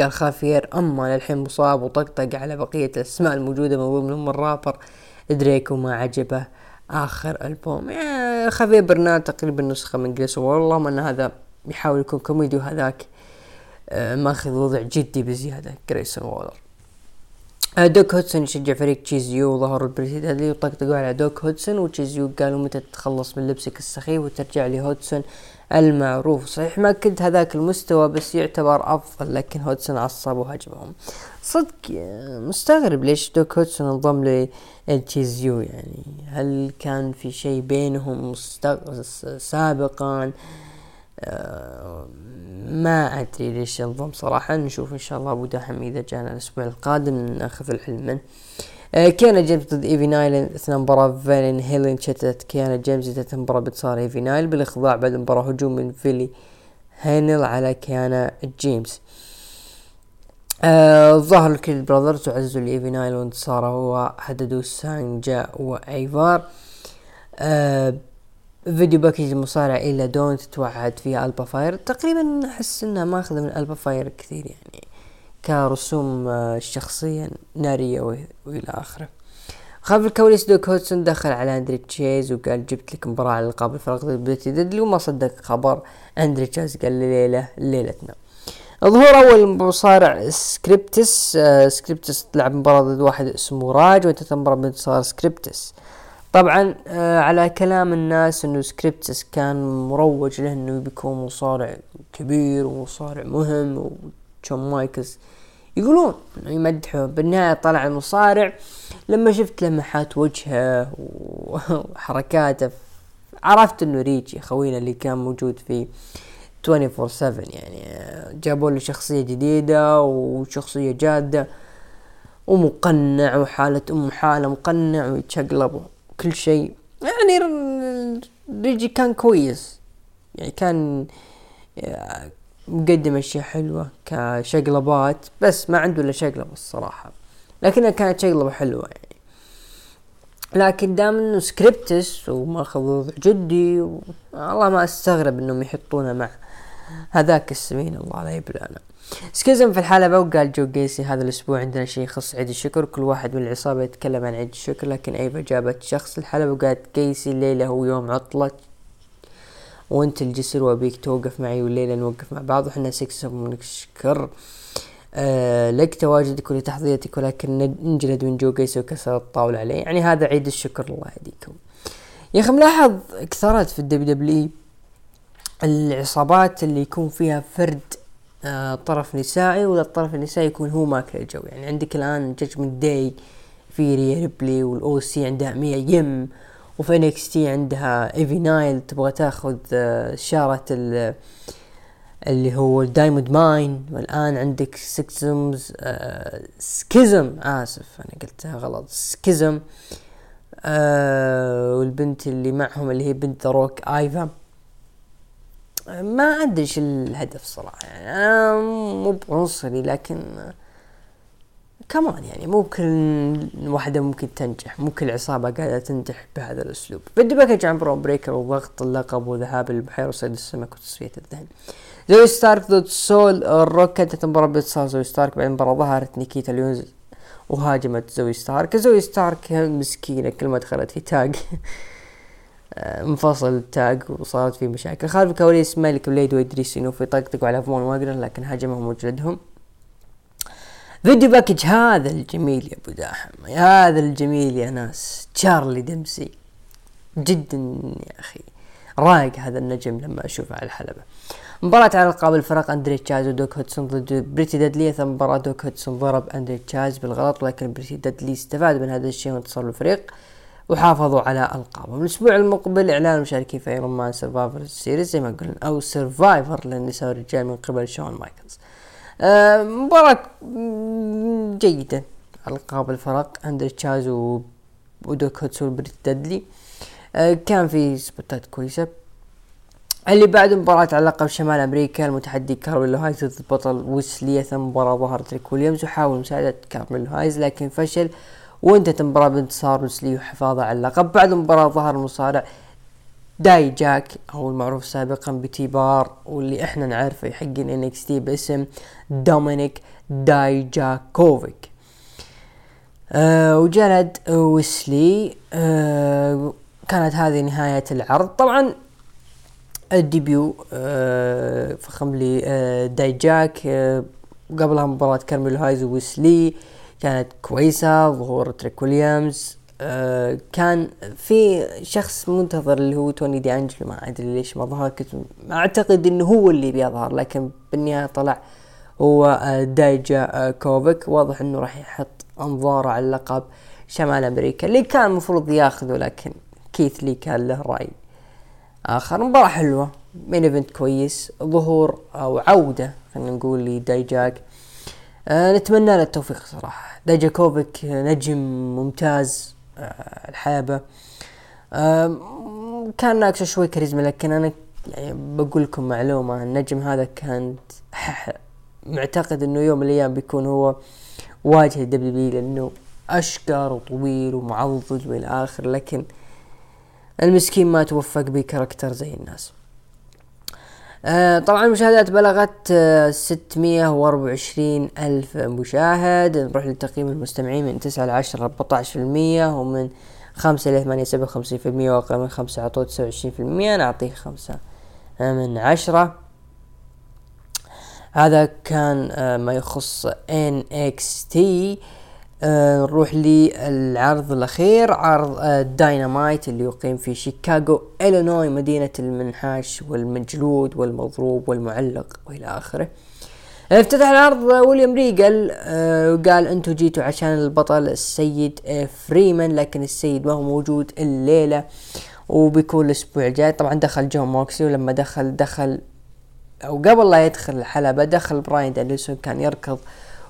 قال خافير أما للحين مصاب وطقطق على بقية الأسماء الموجودة من الرابر دريك وما عجبه. آخر ألبوم. يعني خافير برنار تقريبا نسخة من جليس والله أن هذا يحاول يكون كوميدي وهذاك آه ماخذ وضع جدي بزيادة. جريسون وولر دوك هودسون يشجع فريق Chase U وظهر ال Pretty Deadly وطقطقوا على دوك هودسون و Chase U قالوا متى تتخلص من لبسك السخيف وترجع لي هودسون المعروف. صحيح ما كنت هذاك المستوى بس يعتبر أفضل لكن هودسون عصب وهجمهم. صدق مستغرب ليش دوك هودسون انضم لل Chase U يعني. هل كان في شيء بينهم سابقا؟ آه ما أدري ليش انضم صراحة. نشوف إن شاء الله أبو دحم إذا جانا الأسبوع القادم نأخذ العلم منه. كيانا جيمس ضد إيفي نايل إثناء مباراة فالون هينلي شتت كيانا جيمس انتهت المباراة بانتصار إيفي نايل بالإخضاع بعد المباراة هجوم من فيلي هينل على كيانا جيمس. آه ظهر ال Creed Brothers وعزوا لإيفي نايل وانتصاره وحددوا سانجا وفير. آه فيديو package المصارع آيلا دون تتوعد فيها ألبا فاير. تقريبا أحس إنها ماخذه من ألبا فاير كثير يعني. كرسوم آه، شخصيا نارية وإلى آخره. خلف الكواليس دوك هودسون دخل على أندري تشيز وقال جبت لك مباراة على القاب الفرق ضد Pretty Deadly وما صدق خبر أندري تشيز قال ليلة ليلتنا. ظهور أول مصارع سكريبتس آه سكريبتس لعب مباراة ضد واحد اسمه راج وانتهت المباراة بانتصار سكريبتس. طبعا آه على كلام الناس إنه سكريبتس كان مروج له انه بيكون مصارع كبير ومصارع مهم وشون مايكلز يقولون إنه يمدحه. بالنهاية طلع المصارع. لما شفت لمحات وجهه وحركاته عرفت إنه ريجي خوينا اللي كان موجود في 24 7 يعني جابوا له شخصية جديدة وشخصية جادة ومقنع وحالة ام حالة مقنع ويتشقلب كل شيء. يعني ريجي كان كويس. يعني كان مقدم أشياء حلوة كشقلبات بس ما عنده إلا شقلبة الصراحة. لكنها كانت شقلبة حلوة يعني. لكن دام إنه سكريبتس وماخذ وضع جدي والله ما أستغرب إنهم يحطونه مع هذاك السمين الله لا يبلانا. سكيزم في الحلبة وقال جو جيسي هذا الأسبوع عندنا شيء يخص عيد الشكر كل واحد من العصابة يتكلم عن عيد الشكر لكن أيفا جابت شخص الحلبة وقالت جيسي الليلة هو يوم عطلة. وانت الجسر وابيك توقف معي والليلة نوقف مع بعض وحنا سكسم نشكر آه لك تواجدك ولتحضيرتك ولكن نجلد من جو جيسي وكسر الطاولة عليه. يعني هذا عيد الشكر الله يهديكم. يا أخي ملاحظ كثرت في ال WW العصابات اللي يكون فيها فرد آه، طرف نسائي ولا الطرف النسائي يكون هو ماكل الجو. يعني عندك الآن Judgment Day في ريا ريبلي وال OC عندها ميا يم. وفي NXT عندها ايفي نايل تبغى تاخذ آه، شارة اللي هو ال Diamond Mine والآن عندك Schisms آه Schism آسف أنا قلتها غلط. Schism آه والبنت اللي معهم اللي هي بنت روك ايفا ما أدري إيش الهدف صراحة. يعني أنا مو بعنصري لكن كمان يعني مو كل واحدة ممكن تنجح مو كل عصابة قاعدة تنجح بهذا الأسلوب. فيديو package عن برون بريكر وضغط اللقب وذهاب البحيرة وصيد السمك وتصفية الذهن زوي ستارك ضد سول روك كانت المباراة بانتصار زوي ستارك بعد المباراة ظهرت نيكيتا ليونز وهاجمت زوي ستارك. زوي ستارك مسكينة كل ما دخلت في tag. انفصل ال tag وصارت في مشاكل. خلف الكواليس مالك بليد وإدريس إينوفي طقطقوا على فون واجنر لكن هاجمهم وجلدهم. فيديو package هذا الجميل يا أبو داحم هذا الجميل يا ناس. تشارلي دمسي جدا يا أخي. رايق هذا النجم لما أشوفه على الحلبة. مباراة على القاب الفرق اندري تشاز ودوك هودسون ضد Pretty Deadly. ثم مباراة دوك هودسون ضرب اندري تشاز بالغلط ولكن Pretty Deadly استفاد من هذا الشيء وانتصر الفريق وحافظوا على القابهم الأسبوع المقبل إعلان المشاركين في Iron Man Survivor Series زي ما قلنا أو Survivor للنساء والرجال من قبل شون مايكلز. مباراة جيدة. ألقاب الفرق اندري تشيس ودوك هودسون Pretty Deadly. آه كان في سبوتات كويسة. اللي بعد مباراة على لقب شمال أمريكا المتحدي كارميلو هايز ضد البطل ويسلي ثم مباراة ظهر تريك ويليامز وحاول مساعدة كارميلو هايز لكن فشل وانتهت المباراة بانتصار ويسلي وحفاظه على اللقب. بعد المباراة ظهر المصارع داي جاك أو المعروف سابقا ب T-Bar واللي إحنا نعرفه حق NXT باسم دومينيك داي جاكوفيك أه وجلد ويسلي أه كانت هذه نهاية العرض. طبعا ال debut أه فخم لي أه داي جاك أه قبلها مباراة كارميلو هايز ويسلي كانت كويسة ظهور تريك ويليامز. كان في شخص منتظر اللي هو توني دي أنجلو ما أدري ليش ما ظهر كنت أعتقد إنه هو اللي بيظهر لكن بالنهاية طلع هو آه دايجا آه كوفيك. واضح إنه راح يحط انظاره على اللقب شمال أمريكا اللي كان المفروض ياخذه لكن كيث لي كان له رأي آخر. مباراة حلوة main event كويس ظهور أو عودة خلينا نقول لدايجاك. آه نتمنى له التوفيق صراحة. دايجاكوفيك نجم ممتاز. آه الحلبة آه كان ناقصه شوي كاريزما لكن أنا يعني بقول لكم معلومة النجم هذا كان معتقد إنه يوم من الأيام بيكون هو واجهة W لأنه أشقر وطويل ومعضل وإلى آخر لكن المسكين ما توفق بكاركتر زي الناس. طبعا المشاهدات بلغت آه 624 ألف مشاهد. نروح لتقييم المستمعين من 9 ل 10 14 ومن 5 ل 8 57 وأقل من 5 أعطوه 29 نعطيه 5 من 10 هذا كان آه ما يخص NXT آه نروح للعرض الأخير عرض آه داينامايت اللي يقيم في شيكاغو إلينوي مدينة المنحاش والمجلود والمضروب والمعلق وإلى آخره. افتتح العرض ويليام ريجل آه وقال أنتم جيتوا عشان البطل السيد فريدمان لكن السيد ما هو موجود الليلة وبيكون الأسبوع الجاي. طبعا دخل جون موكسلي ولما دخل دخل أو قبل لا يدخل الحلبة دخل براين دانيلسون كان يركض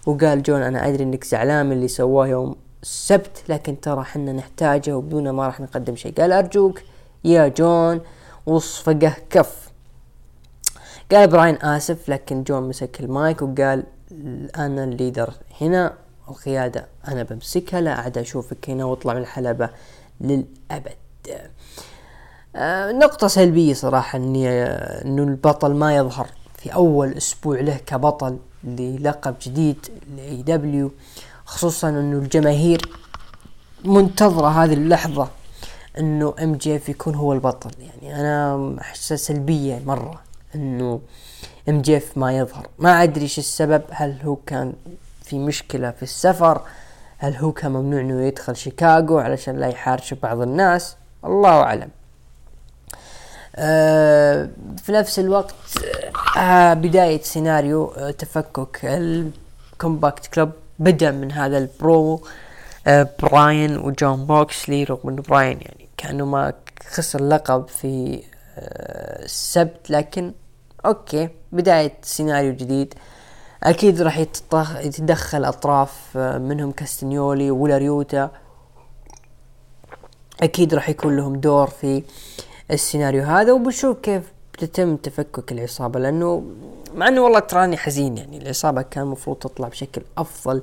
وقال جون أنا أدري إنك زعلان من اللي سواه يوم السبت لكن ترى حنا نحتاجه وبدونه ما راح نقدم شيء. قال أرجوك يا جون وصفقه كف. قال براين آسف لكن جون مسك المايك وقال أنا ال leader هنا القيادة أنا بمسكها لا عاد أشوفك هنا واطلع من الحلبة للأبد. آه نقطة سلبية صراحة إني آه إنه البطل ما يظهر في أول أسبوع له كبطل. للقب جديد ل AEW خصوصا إنه الجماهير منتظرة هذه اللحظة إنه MJF يكون هو البطل. يعني أنا أحسها سلبية مرة إنه MJF ما يظهر. ما أدري إيش السبب هل هو كان في مشكلة في السفر؟ هل هو كان ممنوع إنه يدخل شيكاغو علشان لا يحارش بعض الناس؟ الله أعلم. في نفس الوقت آه بداية سيناريو آه تفكك. ال Combat Club بدأ من هذا البرو آه براين وجون موكسلي رغم إنه براين يعني كأنه ما خسر لقب في آه السبت لكن أوكي بداية سيناريو جديد. أكيد راح يتدخل أطراف آه منهم كاستنيولي وويلر يوتا. أكيد راح يكون لهم دور في السيناريو هذا وبنشوف كيف بتتم تفكك العصابة لأنه مع أنه والله تراني حزين يعني العصابة كان المفروض تطلع بشكل أفضل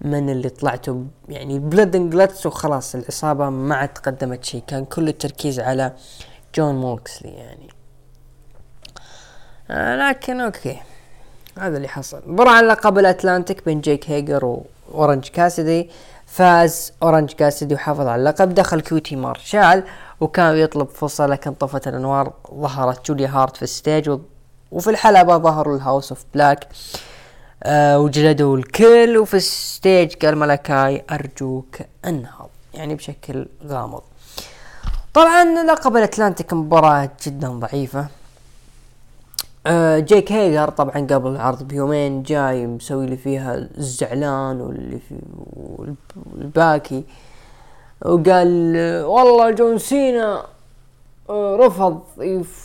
من اللي طلعت يعني Blood and Guts وخلاص العصابة ما عاد قدمت شيء كان كل التركيز على جون موكسلي يعني. آه لكن أوكي هذا اللي حصل. مباراة على لقب الأتلانتيك بين جيك هيجر واورنج كاسيدي فاز اورنج كاسيدي وحافظ على اللقب دخل QT مارشال وكان يطلب فرصة لكن طفت الأنوار ظهرت جوليا هارت في ال stage وفي الحلبة ظهروا ال House of Black آه وجلدوا الكل وفي ال stage قال مالكاي أرجوك انهض يعني بشكل غامض. طبعا لقب الأتلانتيك مباراة جدا ضعيفة. آه جيك هيجر طبعا قبل العرض بيومين جاي مسوي لي فيها الزعلان واللي في والباكي. وقال والله جون سينا آه، رفض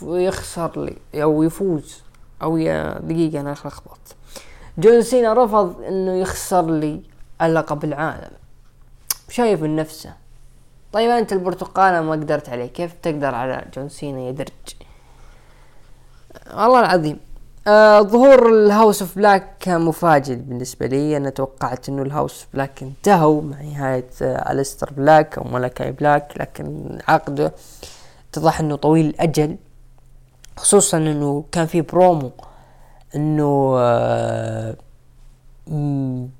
يخسر لي أو يفوز أو يا دقيقة أنا لخبطت جون سينا رفض إنه يخسر لي اللقب العالم. شايف من نفسه. طيب أنت البرتقالة ما قدرت عليه كيف تقدر على جون سينا يا درج والله العظيم. آه ظهور ال House of Black كان مفاجئ بالنسبة لي. أنا توقعت إنه ال House of Black انتهوا مع نهاية آه أليستر بلاك أو مالكاي بلاك لكن عقده اتضح إنه طويل الأجل خصوصا إنه كان في برومو إنه آه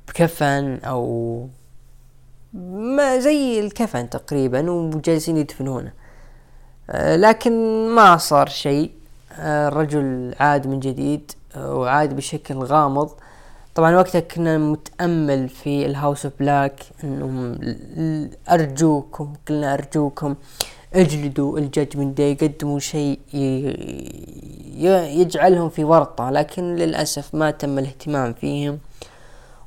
بكفن أو ما زي الكفن تقريبا وجالسين يدفنونه. آه لكن ما صار شيء. الرجل عاد من جديد آه وعاد بشكل غامض. طبعا وقتها كنا متأمل في ال House of Black إنهم أرجوكم قلنا أرجوكم اجلدوا الجاجمنت داي قدموا شيء يجعلهم في ورطة لكن للأسف ما تم الاهتمام فيهم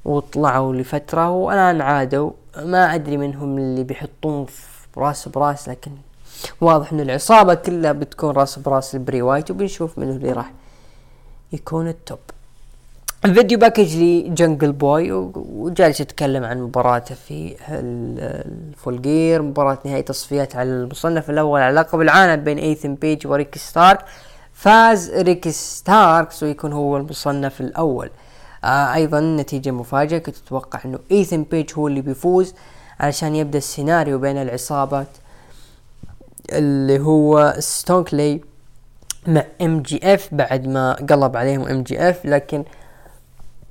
وطلعوا لفترة والآن عادوا. ما أدري منهم اللي بيحطون في راس براس لكن واضح إن العصابة كلها بتكون راس براس البري وايت وبنشوف منه اللي راح يكون ال top ال video package لجنجل بوي وجالس يتكلم عن مباراته في الفول جير مباراة نهائي تصفيات على المصنف الأول على لقب العالم بين ايثن بيج وريك ستارك فاز ريك ستاركس ويكون هو المصنف الأول. آه أيضا نتيجة مفاجئة كنت أتوقع أنه ايثن بيج هو اللي بيفوز علشان يبدأ السيناريو بين العصابات. اللي هو ستوكلي مع ام جي اف بعد ما قلب عليهم ام جي اف لكن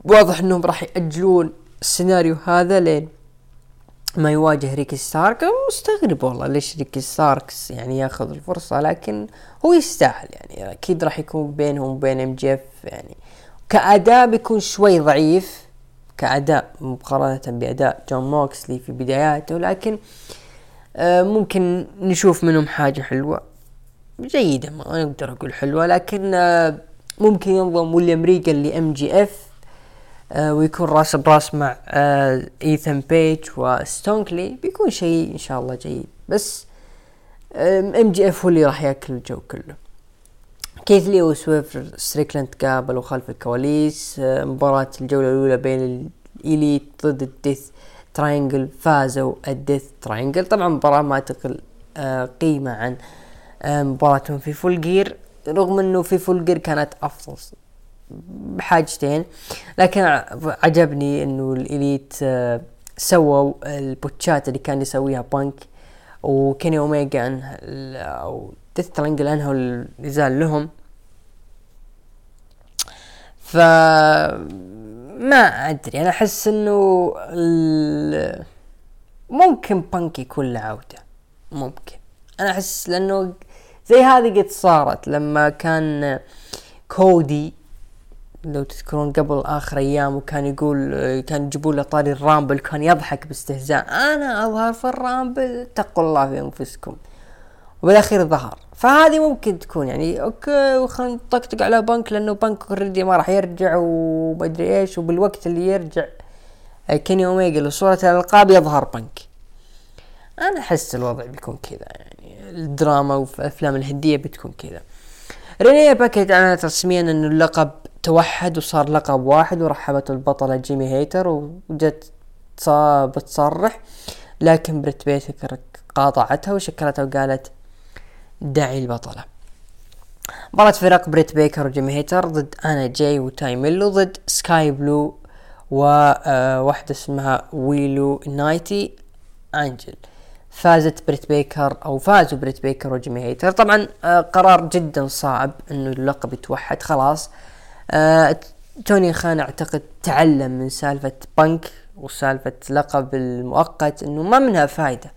واضح إنهم راح يأجلون السيناريو هذا لين ما يواجه ريكي ستارك. مستغرب والله ليش ريكي ستاركس يعني ياخذ الفرصة لكن هو يستاهل يعني. أكيد راح يكون بينهم وبين ام جي اف يعني. كأداء بيكون شوي ضعيف كأداء مقارنة بأداء جون موكسلي في بداياته لكن ممكن نشوف منهم حاجة حلوة. جيدة ما أقدر أقول حلوة لكن آه، ممكن ينضم ويليام ريجل لام جي اف آه ويكون راس براس مع آه ايثن بيج وستوكلي. بيكون شيء إن شاء الله جيد. بس آم جي اف هو اللي راح يأكل الجو كله. كيث لي وسويفت ستريكلاند قابلوا خلف الكواليس آه مباراة الجولة الأولى بين الإليت ضد الديث تراينجل. فازوا الديث تراينجل طبعا مباراة ما تقل آه قيمة عن آه مباراتهم في فول جير رغم إنه في فول جير كانت أفضل بحاجتين لكن عجبني إنه الإليت آه، سووا البوتشات اللي كان يسويها بانك وكيني أوميجا أنه أو ديث تراينجل انهوا النزال لهم. ف ما أدري أنا أحس إنه ممكن بانك يكون له عودة ممكن. أنا أحس لأنه زي هذه قد صارت لما كان كودي لو تذكرون قبل آخر أيام وكان يقول كان يجيبون له طاري الرامبل كان يضحك باستهزاء. أنا أظهر في الرامبل اتقوا الله في أنفسكم. وبالأخير ظهر. فهذه ممكن تكون يعني okay وخلنا نطقطق على بنك لأنه بنك already ما راح يرجع ومدري إيش وبالوقت اللي يرجع كيني أوميجا لصورة الألقاب يظهر بنك. أنا أحس الوضع بيكون كذا يعني الدراما وفي النهاية بتكون كذا. رينيه باكيت أعلنت رسميا انه اللقب توحد وصار لقب واحد ورحبت بالبطلة جيمي هيتر وجت بتصرح لكن بريت بيكر قاطعتها وشكلتها وقالت دعي البطلة. مباراة فرق بريت بيكر وجيمي هيتر ضد أنا جاي وتاي ميلو ضد سكاي بلو وواحدة اسمها ويلو نايتنجيل. فازت بريت بيكر أو فازوا بريت بيكر وجيمي هيتر. طبعا آه قرار جدا صعب انه اللقب يتوحد. خلاص آه توني خان أعتقد تعلم من سالفة بنك وسالفة لقب المؤقت إنه ما منها فايدة.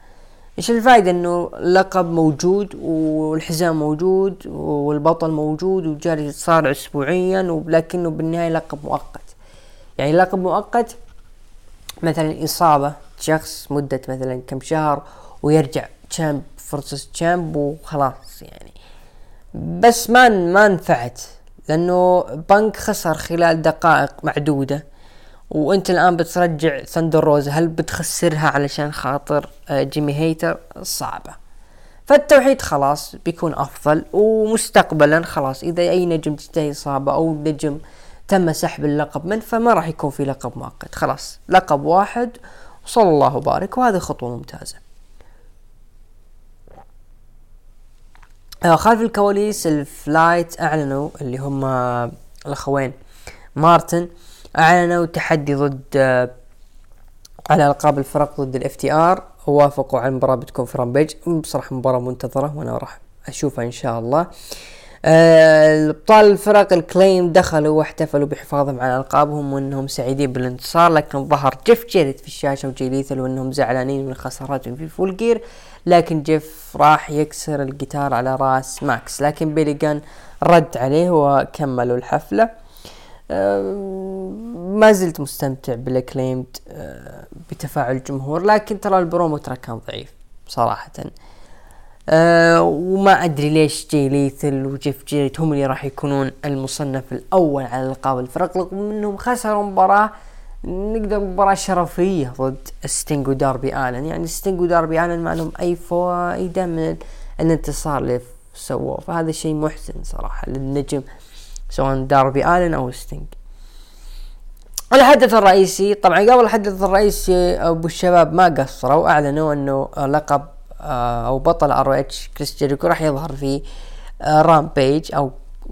إيش الفايدة؟ إنه لقب موجود والحزام موجود والبطل موجود وجاري صار اسبوعيا ولكنه بالنهاية لقب مؤقت. يعني لقب مؤقت مثلا إصابة شخص مدة مثلا كم شهر ويرجع تشامب فرصة تشامب وخلاص يعني. بس ما ما نفعت لأنه بنك خسر خلال دقائق معدودة. وانت الآن بترجع ثندر روز هل بتخسرها علشان خاطر آه، جيمي هيتر صعبة. فالتوحيد خلاص بيكون أفضل ومستقبلا خلاص. إذا أي نجم تنتهي إصابة أو نجم تم سحب اللقب منه فما راح يكون في لقب مؤقت. خلاص لقب واحد وصلى الله وبارك وهذه خطوة ممتازة. آه، خلف الكواليس التوب فلايت أعلنوا اللي هم الأخوين مارتن. اعلنوا تحدي ضد آه، على ألقاب الفرق ضد الاف تي آر. ووافقوا على المباراة بتكون في رامبيج بصراحة مباراة منتظرة وأنا راح أشوفها إن شاء الله. ابطال الفرق الاكليمد دخلوا واحتفلوا بحفاظهم على ألقابهم وإنهم سعيدين بالانتصار. لكن ظهر جيف جيريت في الشاشة وجي ليثل وإنهم زعلانين من خساراتهم في فول جير. لكن جيف راح يكسر الجيتار على راس ماكس. لكن بيلي جن رد عليه وكملوا الحفلة. ما زلت مستمتع بالاكليمد آه، بتفاعل الجمهور لكن ترى البرومو ترى كان ضعيف صراحة. أه وما أدري ليش جي ليثل وجيف جيريت هم اللي راح يكونون المصنف الأول على ألقاب الفرق رغم إنهم خسروا مباراة نقدر مباراة شرفية ضد ستينج وداربي آلن. يعني ستينج وداربي آلن ما لهم أي فائدة من الانتصار اللي سووه فهذا شيء محزن صراحة للنجم. سواء داربي آلن أو ستينج الحدث الرئيسي طبعا قبل الحدث الرئيسي أبو الشباب ما قصروا أعلنوا إنه لقب آه، أو بطل ار او اتش كريس جيريكو راح يظهر في رامبيج آه، أو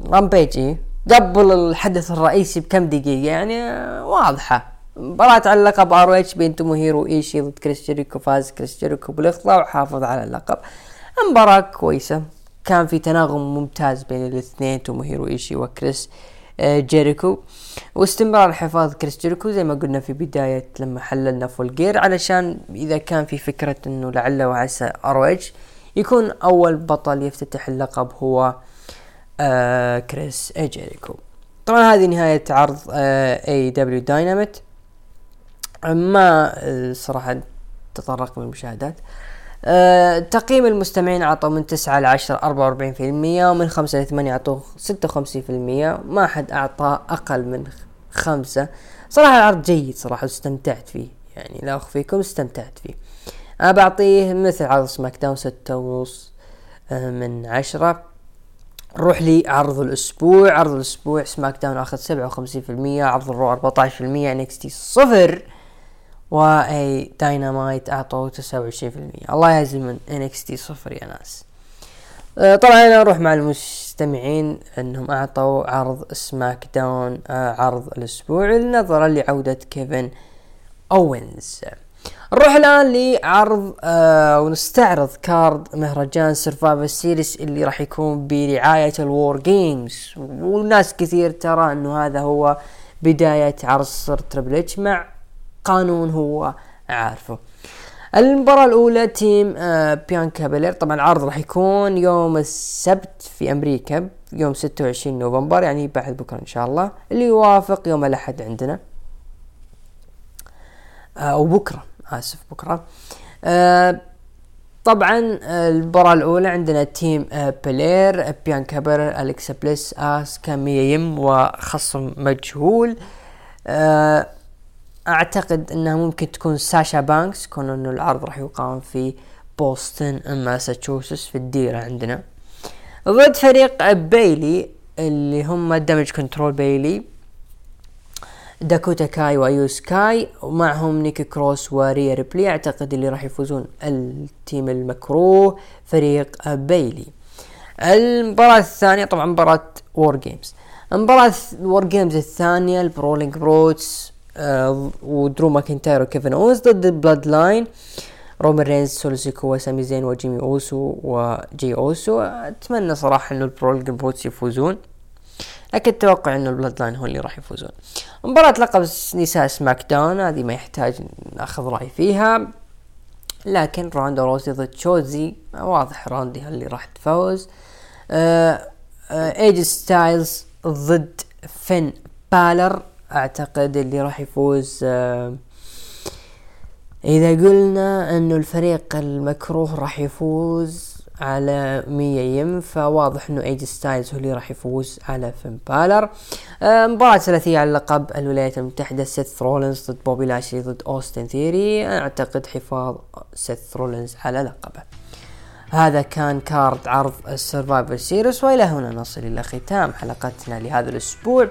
رامبيج قبل الحدث الرئيسي بكم دقيقة يعني آه، واضحة. مباراة على اللقب ار او اتش بين توموهيرو إيشي ضد كريس جيريكو فاز كريس جيريكو وحافظ على اللقب. مباراة كويسة. كان في تناغم ممتاز بين الاثنين توموهيرو ايشي وكريس آه، جيريكو. واستمرار حفاظ كريس جيريكو زي ما قلنا في بداية لما حللنا فول جير علشان إذا كان في فكرة إنه لعل وعسى ار يكون أول بطل يفتتح اللقب هو آه كريس جيريكو. طبعا هذه نهاية عرض اي اي دبليو دايناميت ما آه صراحة تطرق من المشاهدات. أه تقييم المستمعين عطوا من تسعة لعشرة أربعة وأربعين في المية ومن خمسة لثمانية عطوا ستة وخمسين في المية. ما حد أعطى أقل من خمسة. صراحة العرض جيد صراحة واستمتعت فيه. يعني لا أخفيكم استمتعت فيه. أنا بعطيه مثل عرض سماك داون ستة ونص أه من عشرة. نروح لي عرض الأسبوع. عرض الأسبوع سماك داون أخذ سبعة وخمسين في المية عرض الرو أربعة عشر في المية NXT صفر. واي داينامايت اعطوه تسعة وعشرين في المية الله يعزل من انكس صفر يا ناس. أه طبعا أنا أروح مع المستمعين إنهم أعطوا عرض سماك داون أه عرض الأسبوع نظرا لعودة كيفن أوينز. نروح الآن لعرض آه ونستعرض كارد مهرجان سرفايفر سيريس اللي راح يكون برعاية الوور جيمز وناس كثير ترى إنه هذا هو بداية عرض سر تربل مع قانون هو عارفه. المباراة الأولى team آه بيانكا بيلير. طبعا العرض راح يكون يوم السبت في أمريكا يوم 26 نوفمبر يعني بعد بكرة إن شاء الله. اللي يوافق يوم الأحد عندنا. آه أو بكرة آسف بكرة. آه طبعا المباراة الأولى عندنا team بيلير بيانكا بيلير أليكسا بليس آسكا ميا يم وخصم مجهول. أعتقد إنها ممكن تكون ساشا بانكس كون إنه العرض راح يقام في بوسطن ماساتشوستس في الديرة عندنا. ضد فريق بيلي اللي هم دامج كنترول بيلي داكوتا كاي وايو سكاي ومعهم نيكي كروس وريا ريبلي أعتقد اللي راح يفوزون ال team المكروه فريق بيلي. المباراة الثانية طبعا مباراة War Games مباراة War Games الثانية البرولينج بروتس ودرو ماكنتاير وكيفن أوينز ضد بلاد لاين رومان رينز سولو سامي زين وجيمي أوسو وجي أوسو. أتمنى صراحة إنه البرولينج بروتس يفوزون. لكن أتوقع إنه البلاد لاين هو اللي راح يفوزون. مباراة لقب نساء سماك داون هذه ما يحتاج ناخذ رأي فيها. لكن روندا روزي ضد شوتزي واضح روندي اللي راح تفوز. آه آه ايه جي ستايلز ضد فين بالر. أعتقد اللي راح يفوز آه إذا قلنا إنه الفريق المكروه راح يفوز على مية يم فواضح إنه ايه جي ستايلز هو اللي راح يفوز على فين بالر. آه مباراة ثلاثية على لقب الولايات المتحدة سيث رولينز ضد بوبي لاشلي ضد أوستن ثيوري. أعتقد حفاظ سيث رولينز على لقبه. هذا كان card عرض السرفايفر سيريس وإلى هنا نصل إلى ختام حلقتنا لهذا الأسبوع.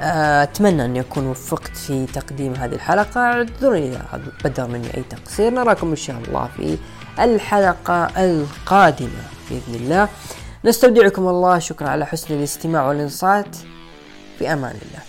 آه، أتمنى اني اكون وفقت في تقديم هذه الحلقة. اعذروني إذا بدر مني أي تقصير. نراكم إن شاء الله في الحلقة القادمة بإذن الله. نستودعكم الله. شكرا على حسن الاستماع والانصات. في أمان الله.